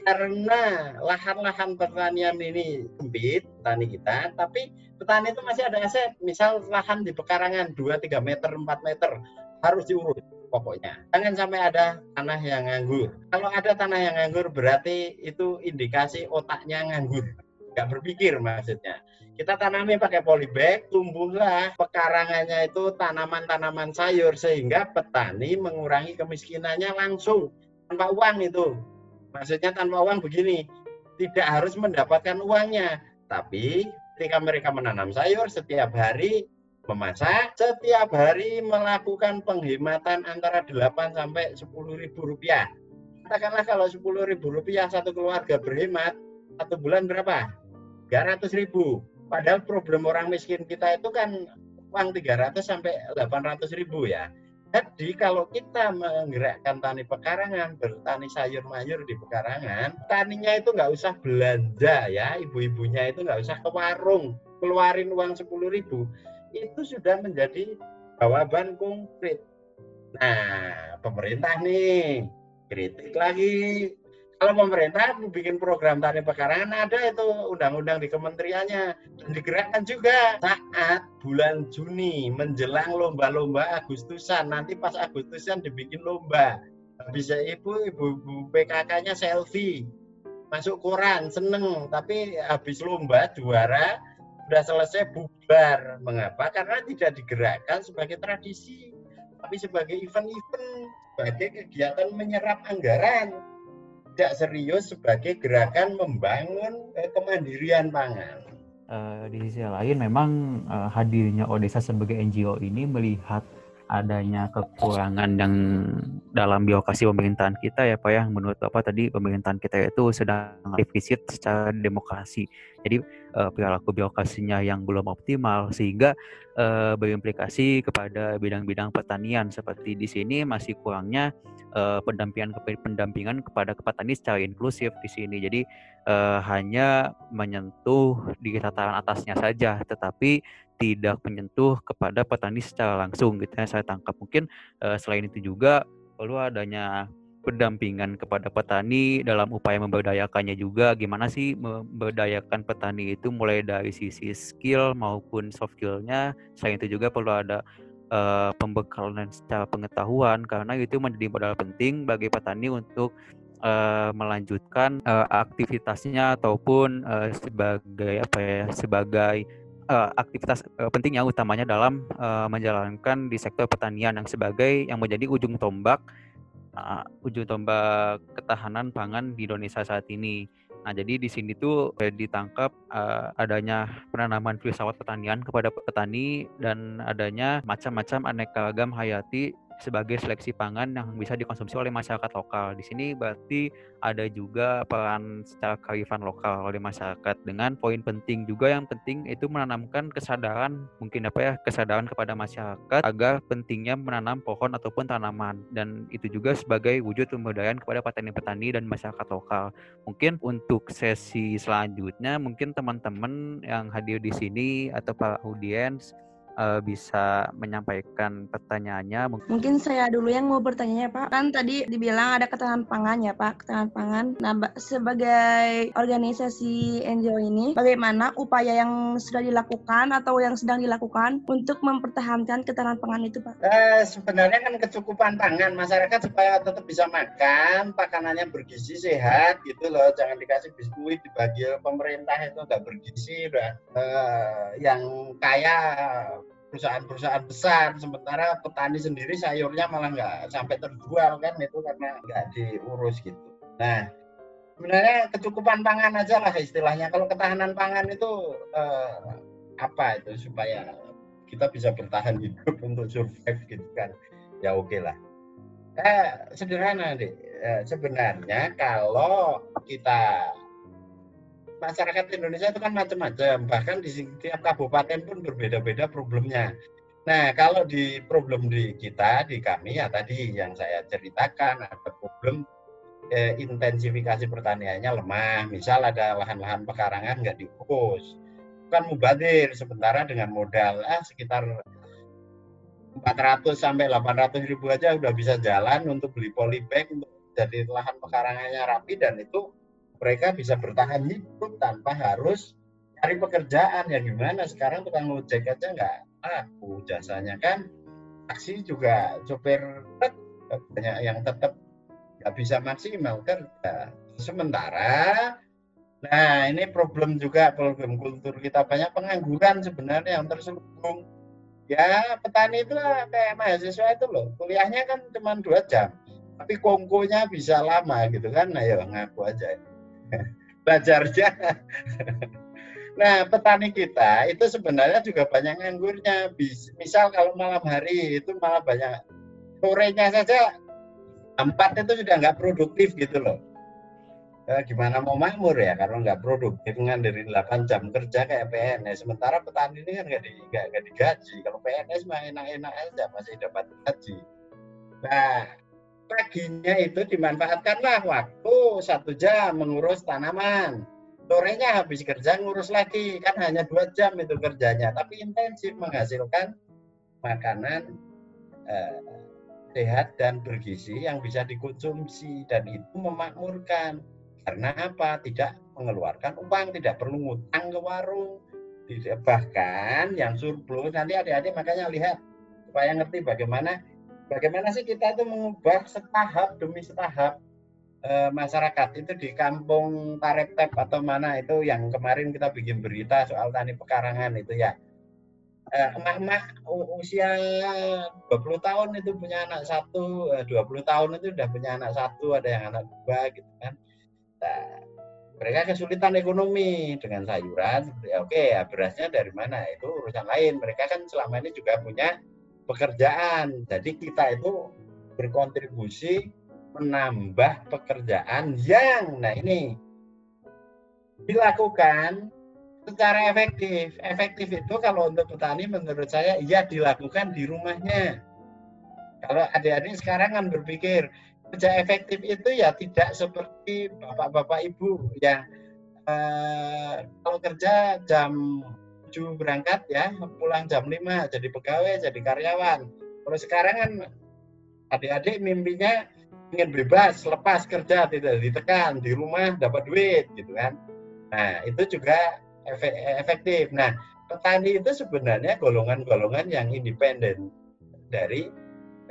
Karena lahan-lahan pertanian ini sempit, petani kita, tapi petani itu masih ada aset. Misal lahan di pekarangan 2-3 meter, 4 meter, harus diurus pokoknya. Jangan sampai ada tanah yang nganggur. Kalau ada tanah yang nganggur berarti itu indikasi otaknya nganggur. Nggak berpikir maksudnya. Kita tanami pakai polybag, tumbuhlah pekarangannya itu tanaman-tanaman sayur sehingga petani mengurangi kemiskinannya langsung tanpa uang itu. Maksudnya tanpa uang begini, tidak harus mendapatkan uangnya, tapi ketika mereka menanam sayur setiap hari memasak setiap hari melakukan penghematan antara 8 sampai 10 ribu rupiah. Katakanlah kalau 10 ribu rupiah satu keluarga berhemat, satu bulan berapa? 300 ribu. Padahal problem orang miskin kita itu kan uang 300 sampai 800 ribu ya. Jadi kalau kita menggerakkan tani pekarangan, bertani sayur mayur di pekarangan, taninya itu nggak usah belanja ya, ibu-ibunya itu nggak usah ke warung, keluarin uang 10 ribu itu sudah menjadi jawaban konkret. Nah, pemerintah nih kritik lagi. Kalau pemerintah bikin program tani pekarangan ada itu undang-undang di kementeriannya. Dan digerakkan juga. Saat bulan Juni menjelang lomba-lomba Agustusan nanti pas Agustusan dibikin lomba. Bisa ibu ibu, ibu PKK-nya selfie. Masuk koran seneng. Tapi habis lomba juara sudah selesai bubar. Mengapa? Karena tidak digerakkan sebagai tradisi, tapi sebagai event-event, sebagai kegiatan menyerap anggaran. Tidak serius sebagai gerakan membangun eh, kemandirian pangan. Uh, di sisi lain memang uh, hadirnya Odessa sebagai NGO ini melihat adanya kekurangan yang dalam biokasi pemerintahan kita ya Pak ya. Menurut Bapak tadi pemerintahan kita itu sedang defisit secara demokrasi. Jadi uh, perilaku biokasinya yang belum optimal sehingga uh, berimplikasi kepada bidang-bidang pertanian. Seperti di sini masih kurangnya uh, pendampingan pendampingan kepada petani secara inklusif di sini. Jadi uh, hanya menyentuh di tataran atasnya saja. Tetapi tidak menyentuh kepada petani secara langsung gitu ya saya tangkap. Mungkin uh, selain itu juga perlu adanya pendampingan kepada petani dalam upaya memberdayakannya juga. Gimana sih memberdayakan petani itu mulai dari sisi skill maupun soft skillnya? Selain itu juga perlu ada uh, pembekalan secara pengetahuan karena itu menjadi modal penting bagi petani untuk uh, melanjutkan uh, aktivitasnya ataupun uh, sebagai apa ya sebagai uh, aktivitas uh, penting utamanya dalam uh, menjalankan di sektor pertanian yang sebagai yang menjadi ujung tombak uh, ujung tombak ketahanan pangan di Indonesia saat ini. Nah, jadi di sini tuh ditangkap uh, adanya penanaman filsafat pertanian kepada petani dan adanya macam-macam aneka ragam hayati sebagai seleksi pangan yang bisa dikonsumsi oleh masyarakat lokal. Di sini berarti ada juga peran secara kearifan lokal oleh masyarakat dengan poin penting juga yang penting itu menanamkan kesadaran mungkin apa ya kesadaran kepada masyarakat agar pentingnya menanam pohon ataupun tanaman dan itu juga sebagai wujud pemberdayaan kepada petani-petani dan masyarakat lokal. Mungkin untuk sesi selanjutnya mungkin teman-teman yang hadir di sini atau para audiens uh, bisa menyampaikan pertanyaannya. Mungkin saya dulu yang mau bertanya ya Pak. Kan tadi dibilang ada ketahanan pangan ya Pak, ketahanan pangan. Nah, sebagai organisasi NGO ini, bagaimana upaya yang sudah dilakukan atau yang sedang dilakukan untuk mempertahankan ketahanan pangan itu Pak? Eh, sebenarnya kan kecukupan pangan masyarakat supaya tetap bisa makan, makanannya bergizi sehat gitu loh. Jangan dikasih biskuit dibagi pemerintah itu nggak bergizi udah eh, yang kaya perusahaan-perusahaan besar. Sementara petani sendiri sayurnya malah nggak sampai terjual kan itu karena nggak diurus gitu. Nah sebenarnya kecukupan pangan aja lah istilahnya. Kalau ketahanan pangan itu eh, apa itu supaya kita bisa bertahan hidup untuk survive gitu kan? Ya oke okay lah. Eh, sederhana deh eh, sebenarnya kalau kita masyarakat Indonesia itu kan macam-macam, bahkan di setiap kabupaten pun berbeda-beda problemnya. Nah, kalau di problem di kita, di kami ya tadi yang saya ceritakan ada problem eh, intensifikasi pertaniannya lemah. Misal ada lahan-lahan pekarangan nggak diurus, bukan mubadir. Sementara dengan modal ah, sekitar 400 sampai 800 ribu aja udah bisa jalan untuk beli polybag untuk jadi lahan pekarangannya rapi dan itu mereka bisa bertahan hidup tanpa harus cari pekerjaan ya gimana sekarang tukang ojek aja nggak aku jasanya kan taksi juga sopir banyak yang tetap nggak bisa maksimal kerja. Sementara, nah ini problem juga problem kultur kita banyak pengangguran sebenarnya yang terselubung. Ya petani itu kayak mahasiswa itu loh, kuliahnya kan cuma dua jam, tapi kongkonya bisa lama gitu kan. Nah ya ngaku aja. Belajarnya Nah, petani kita itu sebenarnya juga banyak nganggurnya. Misal kalau malam hari itu malah banyak sorenya saja empat itu sudah nggak produktif gitu loh. Eh, gimana mau makmur ya kalau nggak produktif kan dari 8 jam kerja kayak PNS. Sementara petani ini kan nggak di, digaji. Kalau PNS mah enak-enak aja masih dapat gaji. Nah, paginya itu dimanfaatkanlah waktu satu jam mengurus tanaman. Sorenya habis kerja ngurus lagi. Kan hanya dua jam itu kerjanya. Tapi intensif menghasilkan makanan eh, sehat dan bergizi yang bisa dikonsumsi. Dan itu memakmurkan. Karena apa? Tidak mengeluarkan uang tidak perlu ngutang ke warung. Tidak bahkan yang surplus nanti adik-adik makanya lihat supaya ngerti bagaimana bagaimana sih kita itu mengubah setahap demi setahap Eh, masyarakat itu di kampung Tareptep atau mana itu yang kemarin kita bikin berita soal tani pekarangan itu ya eh, emak-emak usia 20 tahun itu punya anak satu, 20 eh, tahun itu sudah punya anak satu, ada yang anak dua gitu kan. Nah, mereka kesulitan ekonomi dengan sayuran, ya oke ya berasnya dari mana itu urusan lain. Mereka kan selama ini juga punya pekerjaan, jadi kita itu berkontribusi menambah pekerjaan yang nah ini dilakukan secara efektif. Efektif itu kalau untuk petani menurut saya iya dilakukan di rumahnya. Kalau adik-adik sekarang kan berpikir kerja efektif itu ya tidak seperti bapak-bapak ibu yang eh, kalau kerja jam 7 berangkat ya pulang jam 5 jadi pegawai jadi karyawan. Kalau sekarang kan adik-adik mimpinya ingin bebas lepas kerja tidak ditekan di rumah dapat duit gitu kan. Nah itu juga efektif. Nah petani itu sebenarnya golongan-golongan yang independen dari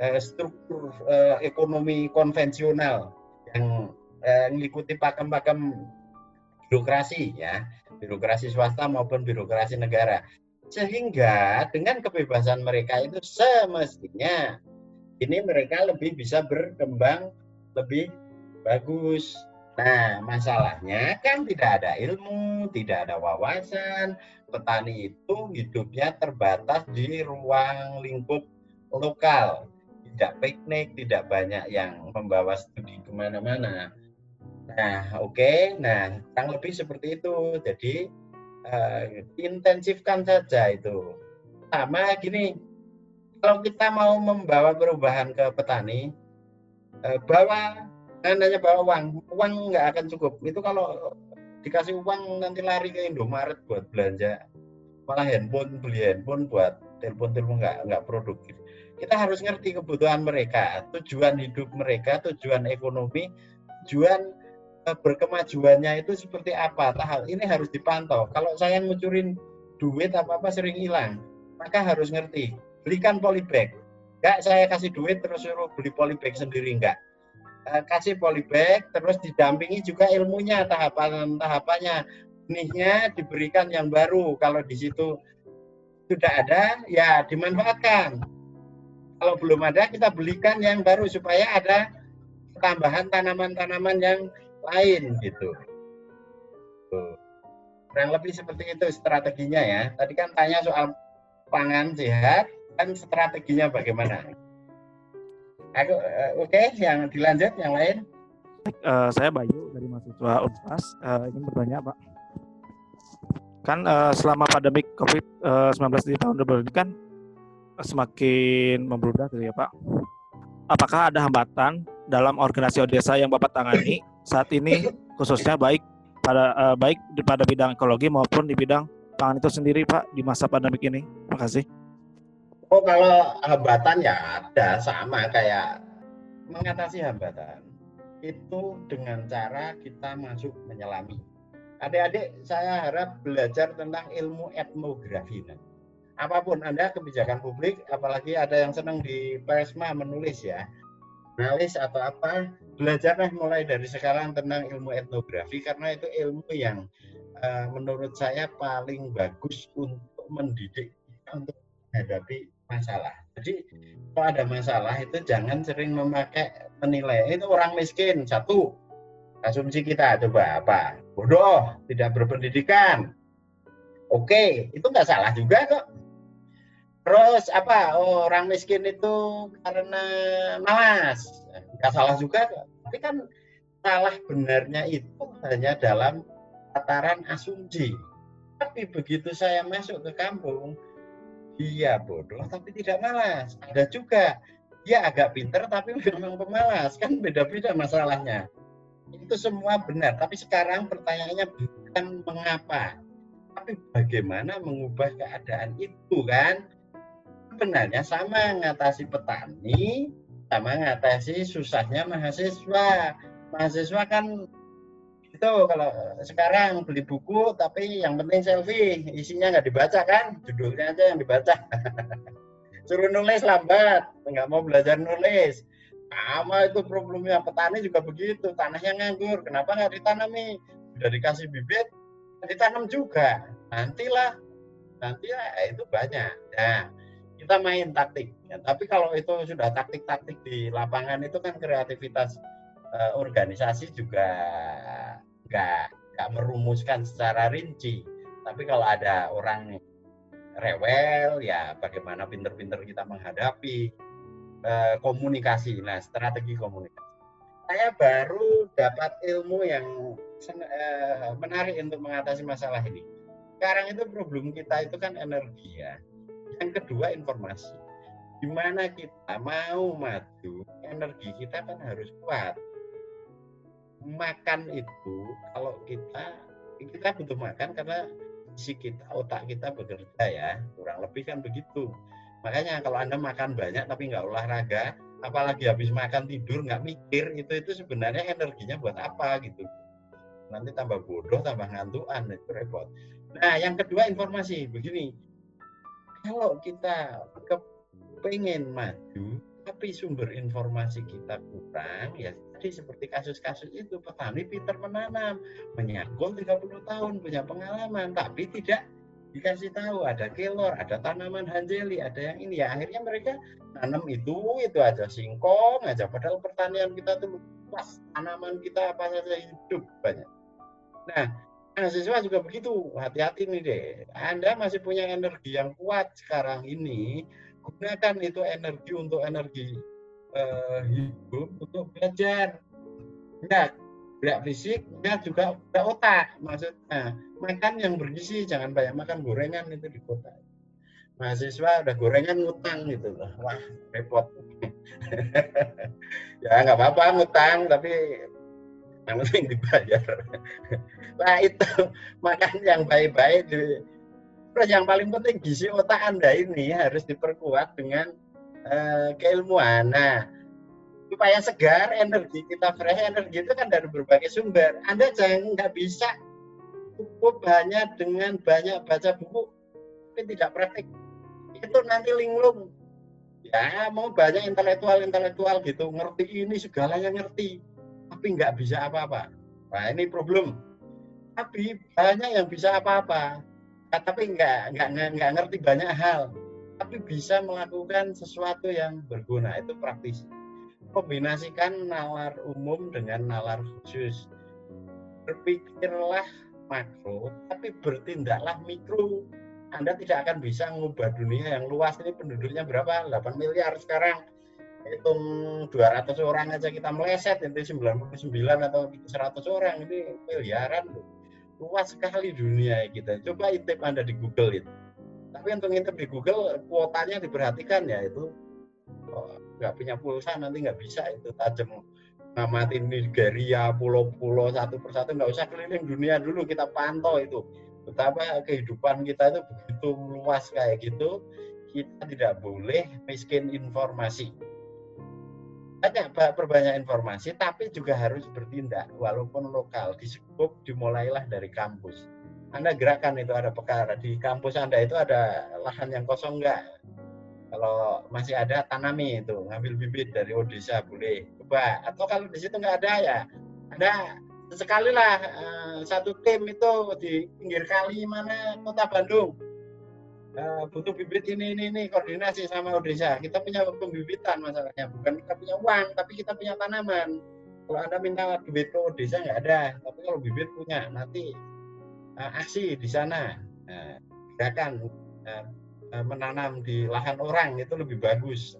eh, struktur eh, ekonomi konvensional yang eh, mengikuti pakem-pakem birokrasi ya birokrasi swasta maupun birokrasi negara sehingga dengan kebebasan mereka itu semestinya ini mereka lebih bisa berkembang lebih bagus. Nah, masalahnya kan tidak ada ilmu, tidak ada wawasan. Petani itu hidupnya terbatas di ruang lingkup lokal. Tidak piknik, tidak banyak yang membawa studi ke mana-mana. Nah, oke. Okay. Nah, kurang lebih seperti itu. Jadi, uh, intensifkan saja itu. Sama gini, kalau kita mau membawa perubahan ke petani, eh, bawa hanya bawa uang, uang nggak akan cukup. Itu kalau dikasih uang nanti lari ke Indomaret buat belanja, malah handphone beli handphone buat telepon-telepon nggak nggak produktif. Kita harus ngerti kebutuhan mereka, tujuan hidup mereka, tujuan ekonomi, tujuan eh, berkemajuannya itu seperti apa. Tahap ini harus dipantau. Kalau saya ngucurin duit apa apa sering hilang, maka harus ngerti belikan polybag. Enggak saya kasih duit terus suruh beli polybag sendiri enggak. Eh, kasih polybag terus didampingi juga ilmunya tahapan-tahapannya. Benihnya diberikan yang baru. Kalau di situ sudah ada ya dimanfaatkan. Kalau belum ada kita belikan yang baru supaya ada tambahan tanaman-tanaman yang lain gitu. Kurang lebih seperti itu strateginya ya. Tadi kan tanya soal pangan sehat, kan strateginya bagaimana? Aku uh, oke, okay, yang dilanjut yang lain. Uh, saya Bayu dari mahasiswa Unpas uh, ingin bertanya Pak. Kan uh, selama pandemi COVID-19 di tahun 2020 ini kan semakin membludak gitu ya Pak. Apakah ada hambatan dalam organisasi desa yang Bapak tangani saat ini khususnya baik pada uh, baik di pada bidang ekologi maupun di bidang pangan itu sendiri Pak di masa pandemi ini? Terima kasih. Oh kalau hambatan ya ada sama kayak mengatasi hambatan itu dengan cara kita masuk menyelami. Adik-adik saya harap belajar tentang ilmu etnografi. Nah, apa pun Anda kebijakan publik, apalagi ada yang senang di Persma menulis ya, analis atau apa, belajarlah mulai dari sekarang tentang ilmu etnografi karena itu ilmu yang uh, menurut saya paling bagus untuk mendidik kita untuk menghadapi masalah. Jadi kalau ada masalah itu jangan sering memakai menilai itu orang miskin satu asumsi kita coba apa? Bodoh tidak berpendidikan. Oke itu nggak salah juga kok terus apa oh, orang miskin itu karena malas. Nggak salah juga tapi kan salah benarnya itu hanya dalam tataran asumsi. Tapi begitu saya masuk ke kampung dia bodoh tapi tidak malas. Ada juga dia agak pinter tapi memang pemalas. Kan beda-beda masalahnya. Itu semua benar tapi sekarang pertanyaannya bukan mengapa tapi bagaimana mengubah keadaan itu kan sebenarnya sama mengatasi petani sama mengatasi susahnya mahasiswa. Mahasiswa kan itu kalau sekarang beli buku tapi yang penting selfie. Isinya nggak dibaca kan? Judulnya aja yang dibaca. Suruh nulis lambat nggak mau belajar nulis. Sama itu problemnya petani juga begitu. Tanahnya nganggur kenapa nggak ditanami? Sudah dikasih bibit ditanam juga. Nantilah nanti ya itu banyak. Nah kita main taktik ya, tapi kalau itu sudah taktik-taktik di lapangan itu kan kreativitas uh, organisasi juga nggak nggak merumuskan secara rinci tapi kalau ada orang rewel ya bagaimana pinter-pinter kita menghadapi Eh, komunikasi. Nah, strategi komunikasi. Saya baru dapat ilmu yang uh, menarik untuk mengatasi masalah ini. Sekarang itu problem kita itu kan energi ya. Yang kedua informasi. Gimana kita mau maju, energi kita kan harus kuat. Makan itu kalau kita kita butuh makan karena isi kita, otak kita bekerja ya, kurang lebih kan begitu Makanya kalau Anda makan banyak tapi nggak olahraga, apalagi habis makan tidur nggak mikir, itu itu sebenarnya energinya buat apa gitu. Nanti tambah bodoh, tambah ngantuan, itu repot. Nah, yang kedua informasi begini. Kalau kita kepengen maju, tapi sumber informasi kita kurang, ya tadi seperti kasus-kasus itu, petani pinter menanam, menyangkul 30 tahun, punya pengalaman, tapi tidak dikasih tahu ada kelor, ada tanaman hanjeli, ada yang ini ya akhirnya mereka tanam itu itu aja singkong aja padahal pertanian kita tuh luas tanaman kita apa saja hidup banyak. Nah mahasiswa juga begitu. Hati-hati nih deh Anda masih punya energi yang kuat sekarang ini gunakan itu energi untuk energi uh, hidup untuk belajar. Enggak, gerak fisik ya juga ada otak maksudnya. Makan yang bergizi jangan banyak makan gorengan itu di kota. Mahasiswa udah gorengan ngutang gitu loh. Wah repot. Ya nggak apa-apa ngutang tapi yang penting dibayar. Nah itu. Makan yang baik-baik terus yang paling penting gizi otak anda ini harus diperkuat dengan uh, keilmuan. Nah supaya segar energi kita fresh energi itu kan dari berbagai sumber. Anda jangan nggak bisa cukup hanya dengan banyak baca buku tapi tidak praktik itu nanti linglung. Ya mau banyak intelektual intelektual gitu ngerti ini segalanya ngerti tapi nggak bisa apa-apa nah ini problem tapi banyak yang bisa apa-apa tapi nggak nggak nggak ngerti banyak hal tapi bisa melakukan sesuatu yang berguna itu praktisi kombinasikan nalar umum dengan nalar khusus. Berpikirlah makro, tapi bertindaklah mikro. Anda tidak akan bisa mengubah dunia yang luas ini penduduknya berapa? 8 miliar sekarang. Hitung 200 orang aja kita meleset, itu 99 atau 100 orang, ini miliaran loh. Luas sekali dunia kita. Coba intip Anda di Google itu. Tapi untuk intip di Google, kuotanya diperhatikan ya itu oh, nggak punya pulsa nanti nggak bisa itu tajam ngamatin Nigeria pulau-pulau satu persatu nggak usah keliling dunia dulu kita pantau itu betapa kehidupan kita itu begitu luas kayak gitu kita tidak boleh miskin informasi banyak perbanyak informasi tapi juga harus bertindak walaupun lokal di skup dimulailah dari kampus Anda gerakan itu ada perkara di kampus Anda itu ada lahan yang kosong enggak? Kalau masih ada tanami itu, ngambil bibit dari Odisha boleh. Coba. Atau kalau di situ nggak ada ya, ada sekali lah uh, satu tim itu di pinggir kali mana kota Bandung uh, butuh bibit ini ini ini koordinasi sama Odisha kita punya pembibitan masalahnya. Bukan kita punya uang tapi kita punya tanaman. Kalau anda minta bibit ke Odisha nggak ada. Tapi kalau bibit punya nanti uh, aksi di sana. Uh, gerakan uh, menanam di lahan orang itu lebih bagus.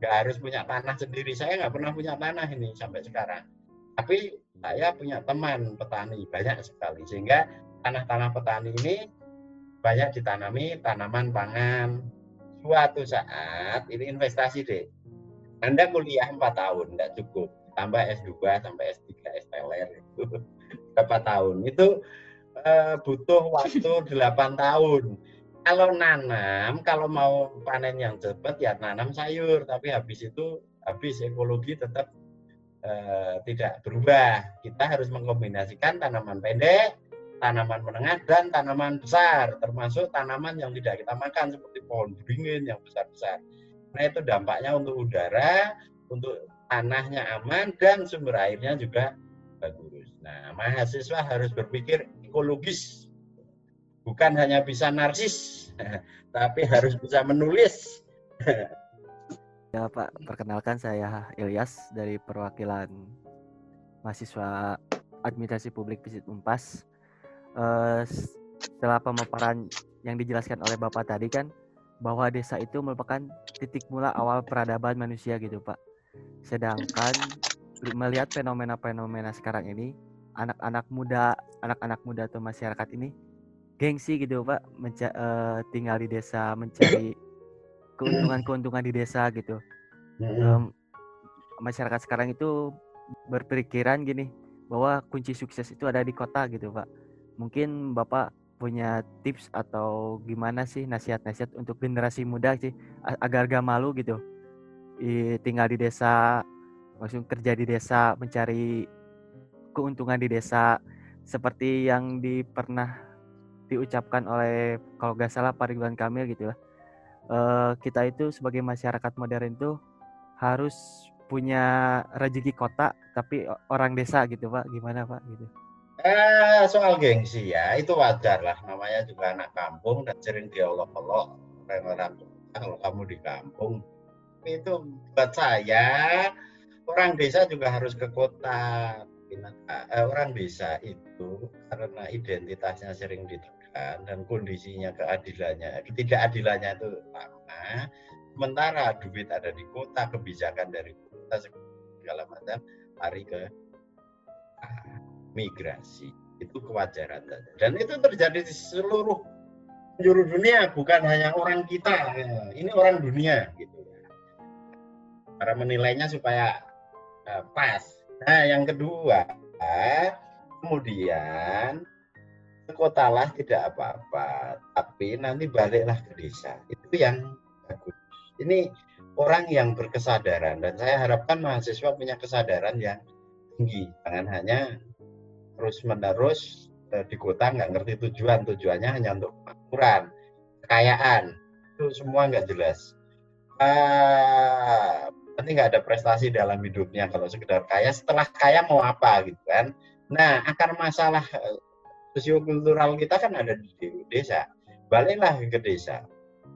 Nggak harus punya tanah sendiri. Saya nggak pernah punya tanah ini sampai sekarang. Tapi saya punya teman petani banyak sekali. Sehingga tanah-tanah petani ini banyak ditanami tanaman pangan. Suatu saat ini investasi deh. Anda kuliah empat tahun tidak cukup. Tambah S2 sampai S3 STLR itu. Berapa tahun? Itu uh, butuh waktu 8 tahun. Kalau nanam kalau mau panen yang cepat ya nanam sayur. Tapi habis itu habis ekologi tetap eh, tidak berubah. Kita harus mengkombinasikan tanaman pendek, tanaman menengah, dan tanaman besar, termasuk tanaman yang tidak kita makan seperti pohon beringin yang besar-besar. Nah itu dampaknya untuk udara, untuk tanahnya aman, dan sumber airnya juga bagus. Nah mahasiswa harus berpikir ekologis, bukan hanya bisa narsis, tapi harus bisa menulis. Ya Pak, perkenalkan saya Ilyas dari perwakilan mahasiswa Administrasi Publik Visit Unpas. Uh, setelah pemaparan yang dijelaskan oleh Bapak tadi kan bahwa desa itu merupakan titik mula awal peradaban manusia gitu Pak. Sedangkan melihat fenomena-fenomena sekarang ini anak-anak muda, anak-anak muda atau masyarakat ini gengsi gitu Pak, menca- uh, tinggal di desa mencari keuntungan-keuntungan di desa gitu. Um, masyarakat sekarang itu berpikiran gini bahwa kunci sukses itu ada di kota gitu pak. Mungkin bapak punya tips atau gimana sih nasihat-nasihat untuk generasi muda sih agar gak malu gitu. I, tinggal di desa langsung kerja di desa mencari keuntungan di desa seperti yang di pernah diucapkan oleh kalau gak salah Pak Ridwan Kamil gitu lah uh, kita itu sebagai masyarakat modern itu harus punya rezeki kota tapi orang desa gitu pak. Gimana pak? Gitu eh soal gengsi ya itu wajar lah. Namanya juga anak kampung dan sering diolok-olok kalau kamu di kampung itu buat saya orang desa juga harus ke kota. Eh, orang desa itu karena identitasnya sering ditekan dan kondisinya keadilannya ketidakadilannya itu lama sementara duit ada di kota kebijakan dari kota segala macam lari ke migrasi. Itu kewajaran dan itu terjadi di seluruh penjuru dunia bukan hanya orang kita. Ini orang dunia gitu. Cara menilainya supaya uh, pas. Nah yang kedua kemudian kotalah tidak apa-apa tapi nanti baliklah ke desa. Itu yang bagus. Ini orang yang berkesadaran dan saya harapkan mahasiswa punya kesadaran yang tinggi. Jangan hanya terus menerus eh, di kota nggak ngerti tujuan tujuannya hanya untuk makmuran kekayaan. Itu semua nggak jelas. Uh, nanti nggak ada prestasi dalam hidupnya kalau sekedar kaya. Setelah kaya mau apa gitu kan? Nah akar masalah eh, sosiokultural kita kan ada di desa. Baliklah ke desa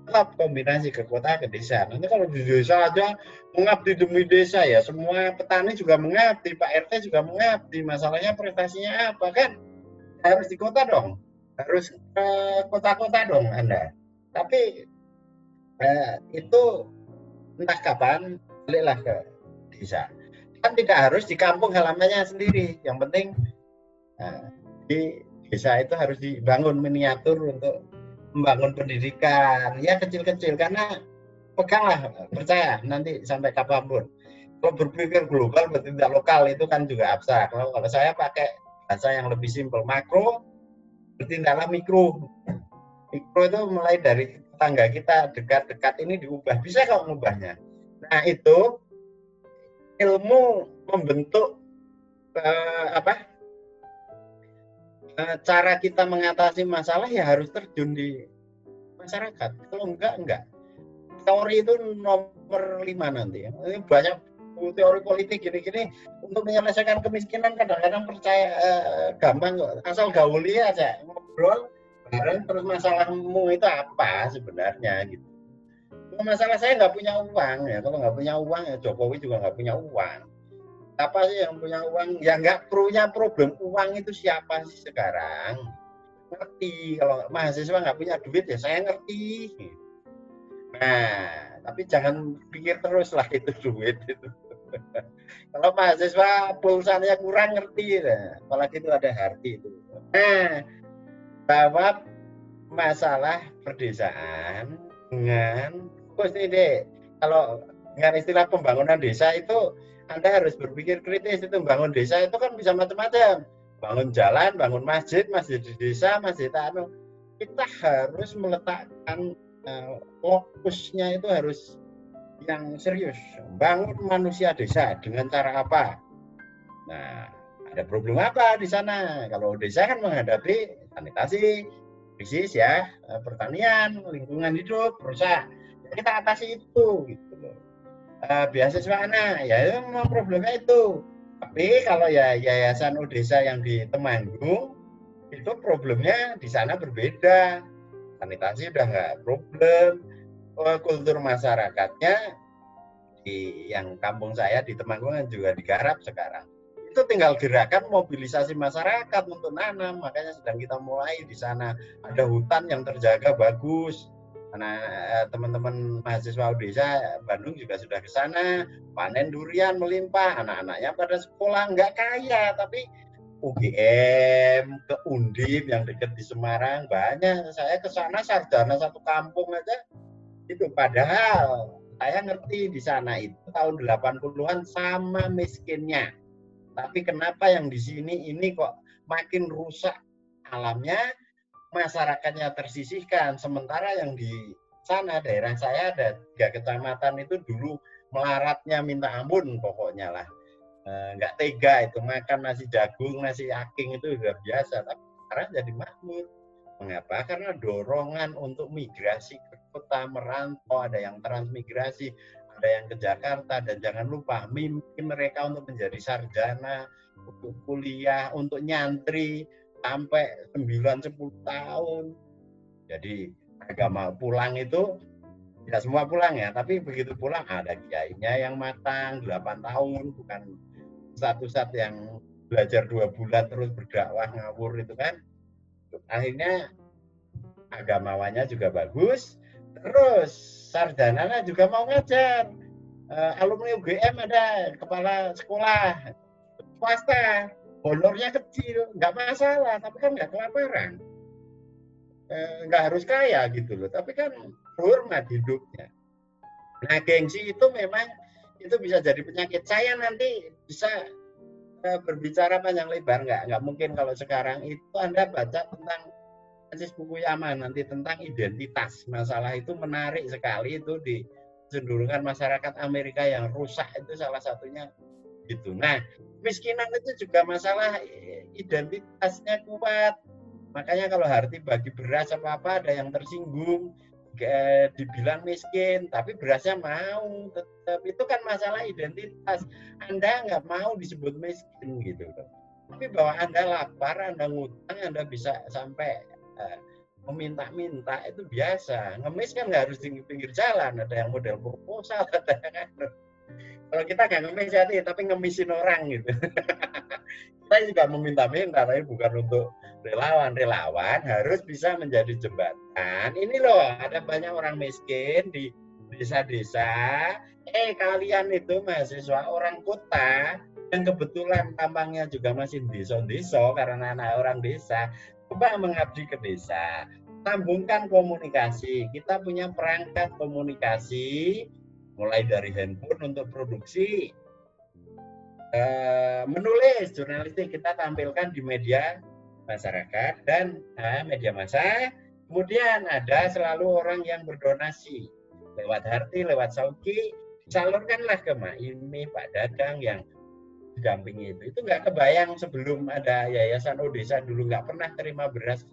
tetap kombinasi ke kota ke desa. Nanti kalau di desa aja mengabdi demi desa ya, semua petani juga mengabdi, Pak RT juga mengabdi. Masalahnya prestasinya apa kan? Harus di kota dong, harus ke kota-kota dong Anda. Tapi eh, itu entah kapan baliklah ke desa. Kan tidak harus di kampung halamannya sendiri. Yang penting eh, di desa itu harus dibangun miniatur untuk membangun pendidikan. Ya kecil-kecil karena peganglah percaya nanti sampai kapan pun. Kalau berpikir global bertindak lokal itu kan juga abstrak. Kalau, kalau saya pakai bahasa yang lebih simpel makro bertindaklah mikro. Mikro itu mulai dari tangga kita dekat-dekat ini diubah. Bisa kok mengubahnya. Nah itu ilmu membentuk eh, apa cara kita mengatasi masalah ya harus terjun di masyarakat. Kalau enggak, enggak. Teori itu nomor lima nanti. Ya. Ini banyak teori politik gini-gini untuk menyelesaikan kemiskinan kadang-kadang percaya eh, gampang asal gauli aja ngobrol bareng terus masalahmu itu apa sebenarnya gitu masalah saya nggak punya uang ya kalau nggak punya uang ya Jokowi juga nggak punya uang apa sih yang punya uang? Ya nggak punya problem. Uang itu siapa sih sekarang? Ngerti. Kalau mahasiswa nggak punya duit ya saya ngerti. Nah tapi jangan pikir terus lah itu duit itu. Kalau mahasiswa pulsanya kurang ngerti. Ya apalagi itu ada harti itu. Nah bahwa masalah perdesaan dengan nih deh kalau dengan istilah pembangunan desa itu anda harus berpikir kritis itu bangun desa itu kan bisa macam-macam. Bangun jalan bangun masjid masjid di desa masjid anu. Kita harus meletakkan uh, fokusnya itu harus yang serius. Bangun manusia desa dengan cara apa? Nah ada problem apa di sana? Kalau desa kan menghadapi sanitasi krisis ya eh, pertanian lingkungan hidup rusak. Kita atasi itu gitu loh uh, beasiswa anak ya itu memang problemnya itu. Tapi kalau ya yayasan desa yang di Temanggung itu problemnya di sana berbeda. Sanitasi udah nggak problem. Uh, kultur masyarakatnya di yang kampung saya di Temanggung juga digarap sekarang. Itu tinggal gerakan mobilisasi masyarakat untuk nanam. Makanya sedang kita mulai di sana. Ada hutan yang terjaga bagus karena eh, teman-teman mahasiswa desa Bandung juga sudah ke sana panen durian melimpah. Anak-anaknya pada sekolah nggak kaya. Tapi UGM ke Undip yang dekat di Semarang banyak. Saya ke sana sarjana satu kampung aja. Itu padahal saya ngerti di sana itu tahun 80-an sama miskinnya. Tapi kenapa yang di sini ini kok makin rusak alamnya masyarakatnya tersisihkan. Sementara yang di sana daerah saya ada tiga kecamatan itu dulu melaratnya minta ampun pokoknya lah. E, nggak tega itu makan nasi jagung, nasi aking itu sudah biasa. Tapi sekarang jadi makmur. Mengapa? Karena dorongan untuk migrasi ke kota merantau, ada yang transmigrasi, ada yang ke Jakarta, dan jangan lupa mimpi mereka untuk menjadi sarjana, untuk kuliah, untuk nyantri, sampai 9 10 tahun. Jadi agama pulang itu tidak semua pulang ya, tapi begitu pulang ada kiainya yang matang 8 tahun, bukan satu-satu yang belajar dua bulan terus berdakwah ngawur itu kan. Akhirnya agamawannya juga bagus, terus sarjananya juga mau ngajar. Uh, alumni UGM ada kepala sekolah swasta honornya kecil nggak masalah tapi kan nggak kelaparan. Eh, nggak harus kaya gitu loh tapi kan hormat hidupnya. Nah gengsi itu memang itu bisa jadi penyakit. Saya nanti bisa eh, berbicara panjang lebar nggak nggak mungkin kalau sekarang itu anda baca tentang Francis Yaman nanti tentang identitas. Masalah itu menarik sekali itu di masyarakat Amerika yang rusak itu salah satunya gitu. Nah, kemiskinan itu juga masalah identitasnya kuat. Makanya kalau Harti bagi beras apa apa ada yang tersinggung, dibilang miskin, tapi berasnya mau tetap itu kan masalah identitas. Anda nggak mau disebut miskin gitu loh. Tapi bahwa Anda lapar, Anda ngutang, Anda bisa sampai eh, meminta-minta itu biasa. Ngemis kan nggak harus di pinggir jalan, ada yang model proposal, ada yang kalau kita nggak ngemis ya tapi ngemisin orang gitu. Kita juga meminta-minta tapi bukan untuk relawan relawan harus bisa menjadi jembatan. Ini loh ada banyak orang miskin di desa-desa. Eh kalian itu mahasiswa orang kota yang kebetulan tampangnya juga masih deso-deso karena anak orang desa. Coba mengabdi ke desa sambungkan komunikasi. Kita punya perangkat komunikasi mulai dari handphone untuk produksi uh, menulis jurnalistik kita tampilkan di media masyarakat dan uh, media massa. Kemudian ada selalu orang yang berdonasi lewat Harti lewat Sauki salurkanlah ke Maimi Pak Dadang yang didampingi itu. Itu nggak kebayang sebelum ada yayasan Odesa dulu nggak pernah terima beras.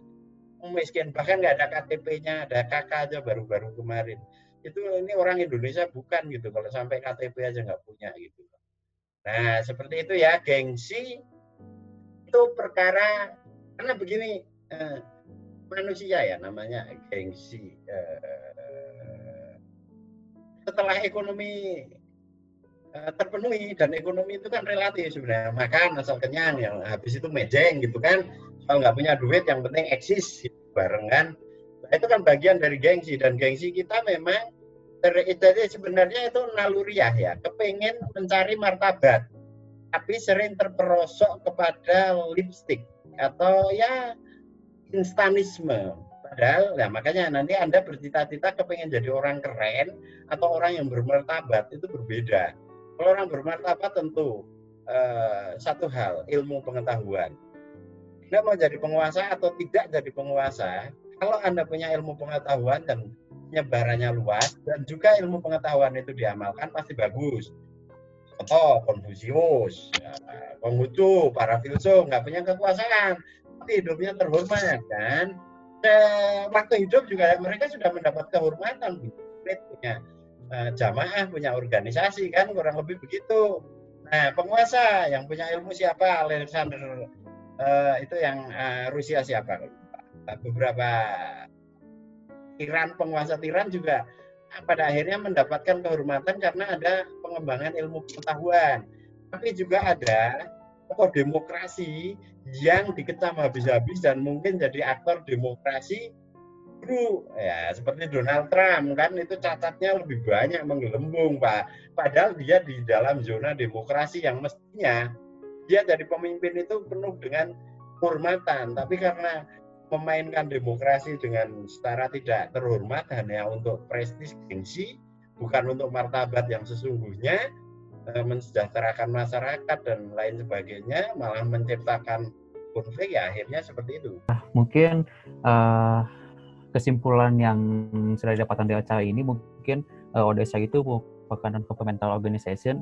Miskin bahkan nggak ada KTP-nya ada KK aja baru-baru kemarin itu ini orang Indonesia bukan gitu kalau sampai KTP aja nggak punya gitu. Nah seperti itu ya gengsi itu perkara karena begini eh, manusia ya namanya gengsi eh, setelah ekonomi eh, terpenuhi dan ekonomi itu kan relatif sebenarnya makan asal kenyang yang habis itu mejeng gitu kan kalau nggak punya duit yang penting eksis gitu, barengan nah, itu kan bagian dari gengsi. Dan gengsi kita memang jadi sebenarnya itu naluriah ya. Kepengen mencari martabat tapi sering terperosok kepada lipstick atau ya instanisme. Padahal ya makanya nanti anda bercita-cita kepengen jadi orang keren atau orang yang bermartabat itu berbeda. Kalau orang bermartabat tentu eh, satu hal ilmu pengetahuan. Anda mau jadi penguasa atau tidak jadi penguasa, kalau Anda punya ilmu pengetahuan dan penyebarannya luas dan juga ilmu pengetahuan itu diamalkan pasti bagus. Contoh Konfusius, ya, Konghucu, para filsuf nggak punya kekuasaan, tapi hidupnya terhormat kan. waktu hidup juga mereka sudah mendapat kehormatan, punya uh, jamaah, punya organisasi kan kurang lebih begitu. Nah penguasa yang punya ilmu siapa? Alexander uh, itu yang uh, Rusia siapa? Beberapa tiran penguasa tiran juga pada akhirnya mendapatkan kehormatan karena ada pengembangan ilmu pengetahuan. Tapi juga ada tokoh demokrasi yang dikecam habis-habis dan mungkin jadi aktor demokrasi dulu. Ya seperti Donald Trump kan itu cacatnya lebih banyak menggelembung Pak. Padahal dia di dalam zona demokrasi yang mestinya dia jadi pemimpin itu penuh dengan kehormatan. Tapi karena memainkan demokrasi dengan setara tidak terhormat hanya untuk prestis gengsi bukan untuk martabat yang sesungguhnya eh, mensejahterakan masyarakat dan lain sebagainya malah menciptakan konflik ya akhirnya seperti itu. Mungkin uh, kesimpulan yang sudah didapatkan di acara ini mungkin uh, Odessa itu merupakan non-governmental organization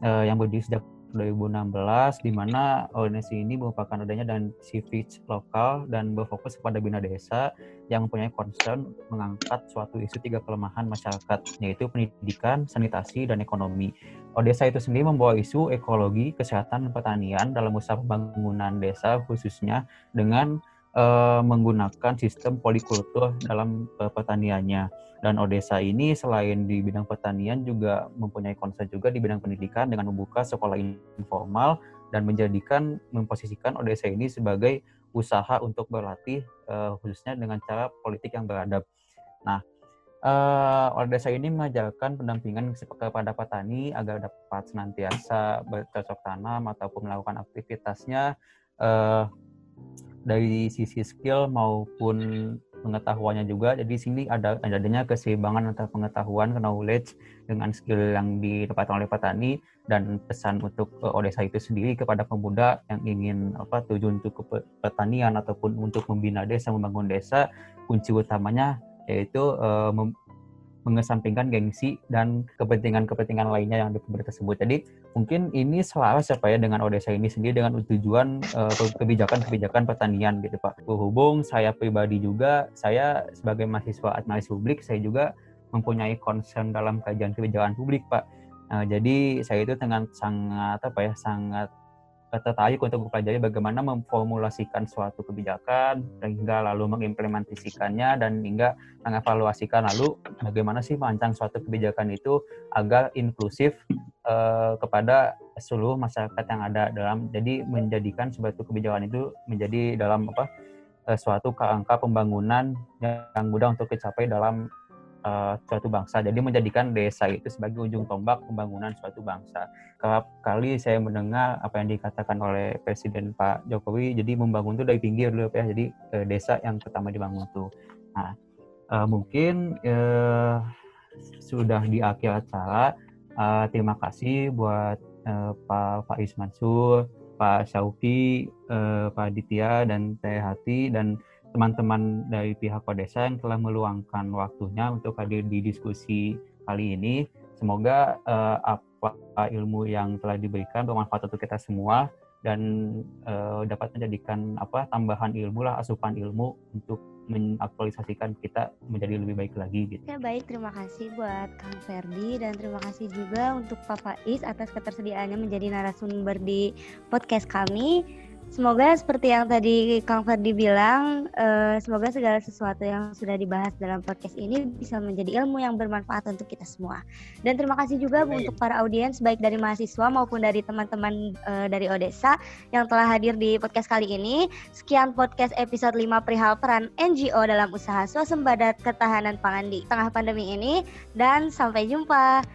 uh, yang berdiri sejak 2016 di mana organisasi ini merupakan adanya dan civic lokal dan berfokus kepada bina desa yang mempunyai concern mengangkat suatu isu tiga kelemahan masyarakat yaitu pendidikan, sanitasi, dan ekonomi. Odesa itu sendiri membawa isu ekologi, kesehatan, dan pertanian dalam usaha pembangunan desa khususnya dengan uh, menggunakan sistem polikultur dalam uh, pertaniannya. Dan Odessa ini selain di bidang pertanian juga mempunyai konsep juga di bidang pendidikan dengan membuka sekolah informal dan menjadikan memposisikan Odessa ini sebagai usaha untuk berlatih uh, khususnya dengan cara politik yang beradab. Nah, uh, Odessa ini mengajarkan pendampingan kepada petani agar dapat senantiasa bercocok tanam ataupun melakukan aktivitasnya uh, dari sisi skill maupun pengetahuannya juga. Jadi sini ada adanya keseimbangan antara pengetahuan, knowledge dengan skill yang didapatkan oleh petani dan pesan untuk uh, Odessa itu sendiri kepada pemuda yang ingin apa tujuan untuk pertanian ataupun untuk membina desa, membangun desa, kunci utamanya yaitu uh, mengesampingkan gengsi dan kepentingan-kepentingan lainnya yang di tersebut. Jadi mungkin ini selaras apa ya dengan Odessa ini sendiri dengan tujuan kebijakan kebijakan-kebijakan pertanian gitu Pak. Berhubung saya pribadi juga, saya sebagai mahasiswa administrasi publik, saya juga mempunyai concern dalam kajian kebijakan publik Pak. Nah, jadi saya itu dengan sangat apa ya sangat tertarik untuk mempelajari bagaimana memformulasikan suatu kebijakan hingga lalu mengimplementasikannya dan hingga mengevaluasikan lalu bagaimana sih merancang suatu kebijakan itu agar inklusif uh, kepada seluruh masyarakat yang ada dalam jadi menjadikan suatu kebijakan itu menjadi dalam apa uh, suatu angka pembangunan yang mudah untuk dicapai dalam uh, suatu bangsa. Jadi menjadikan desa itu sebagai ujung tombak pembangunan suatu bangsa. Kerap kali saya mendengar apa yang dikatakan oleh Presiden Pak Jokowi, jadi membangun itu dari pinggir dulu ya. Jadi uh, desa yang pertama dibangun tuh. Nah, uh, mungkin uh, sudah di akhir acara. Uh, terima kasih buat uh, Pak Faiz Mansur, Pak Syauki, uh, Pak Aditya, dan Teh Hati, dan teman-teman dari pihak Kodesa yang telah meluangkan waktunya untuk hadir di diskusi kali ini. Semoga uh, apa ilmu yang telah diberikan bermanfaat untuk kita semua dan uh, dapat menjadikan apa tambahan ilmu lah asupan ilmu untuk mengaktualisasikan kita menjadi lebih baik lagi gitu. Ya baik, terima kasih buat Kang Ferdi dan terima kasih juga untuk Pak Faiz atas ketersediaannya menjadi narasumber di podcast kami. Semoga seperti yang tadi Kang Ferdi bilang, uh, semoga segala sesuatu yang sudah dibahas dalam podcast ini bisa menjadi ilmu yang bermanfaat untuk kita semua. Dan terima kasih juga Amin. untuk para audiens baik dari mahasiswa maupun dari teman-teman uh, dari Odessa yang telah hadir di podcast kali ini. Sekian podcast episode 5 perihal peran NGO dalam usaha swasembada ketahanan pangan di tengah pandemi ini dan sampai jumpa.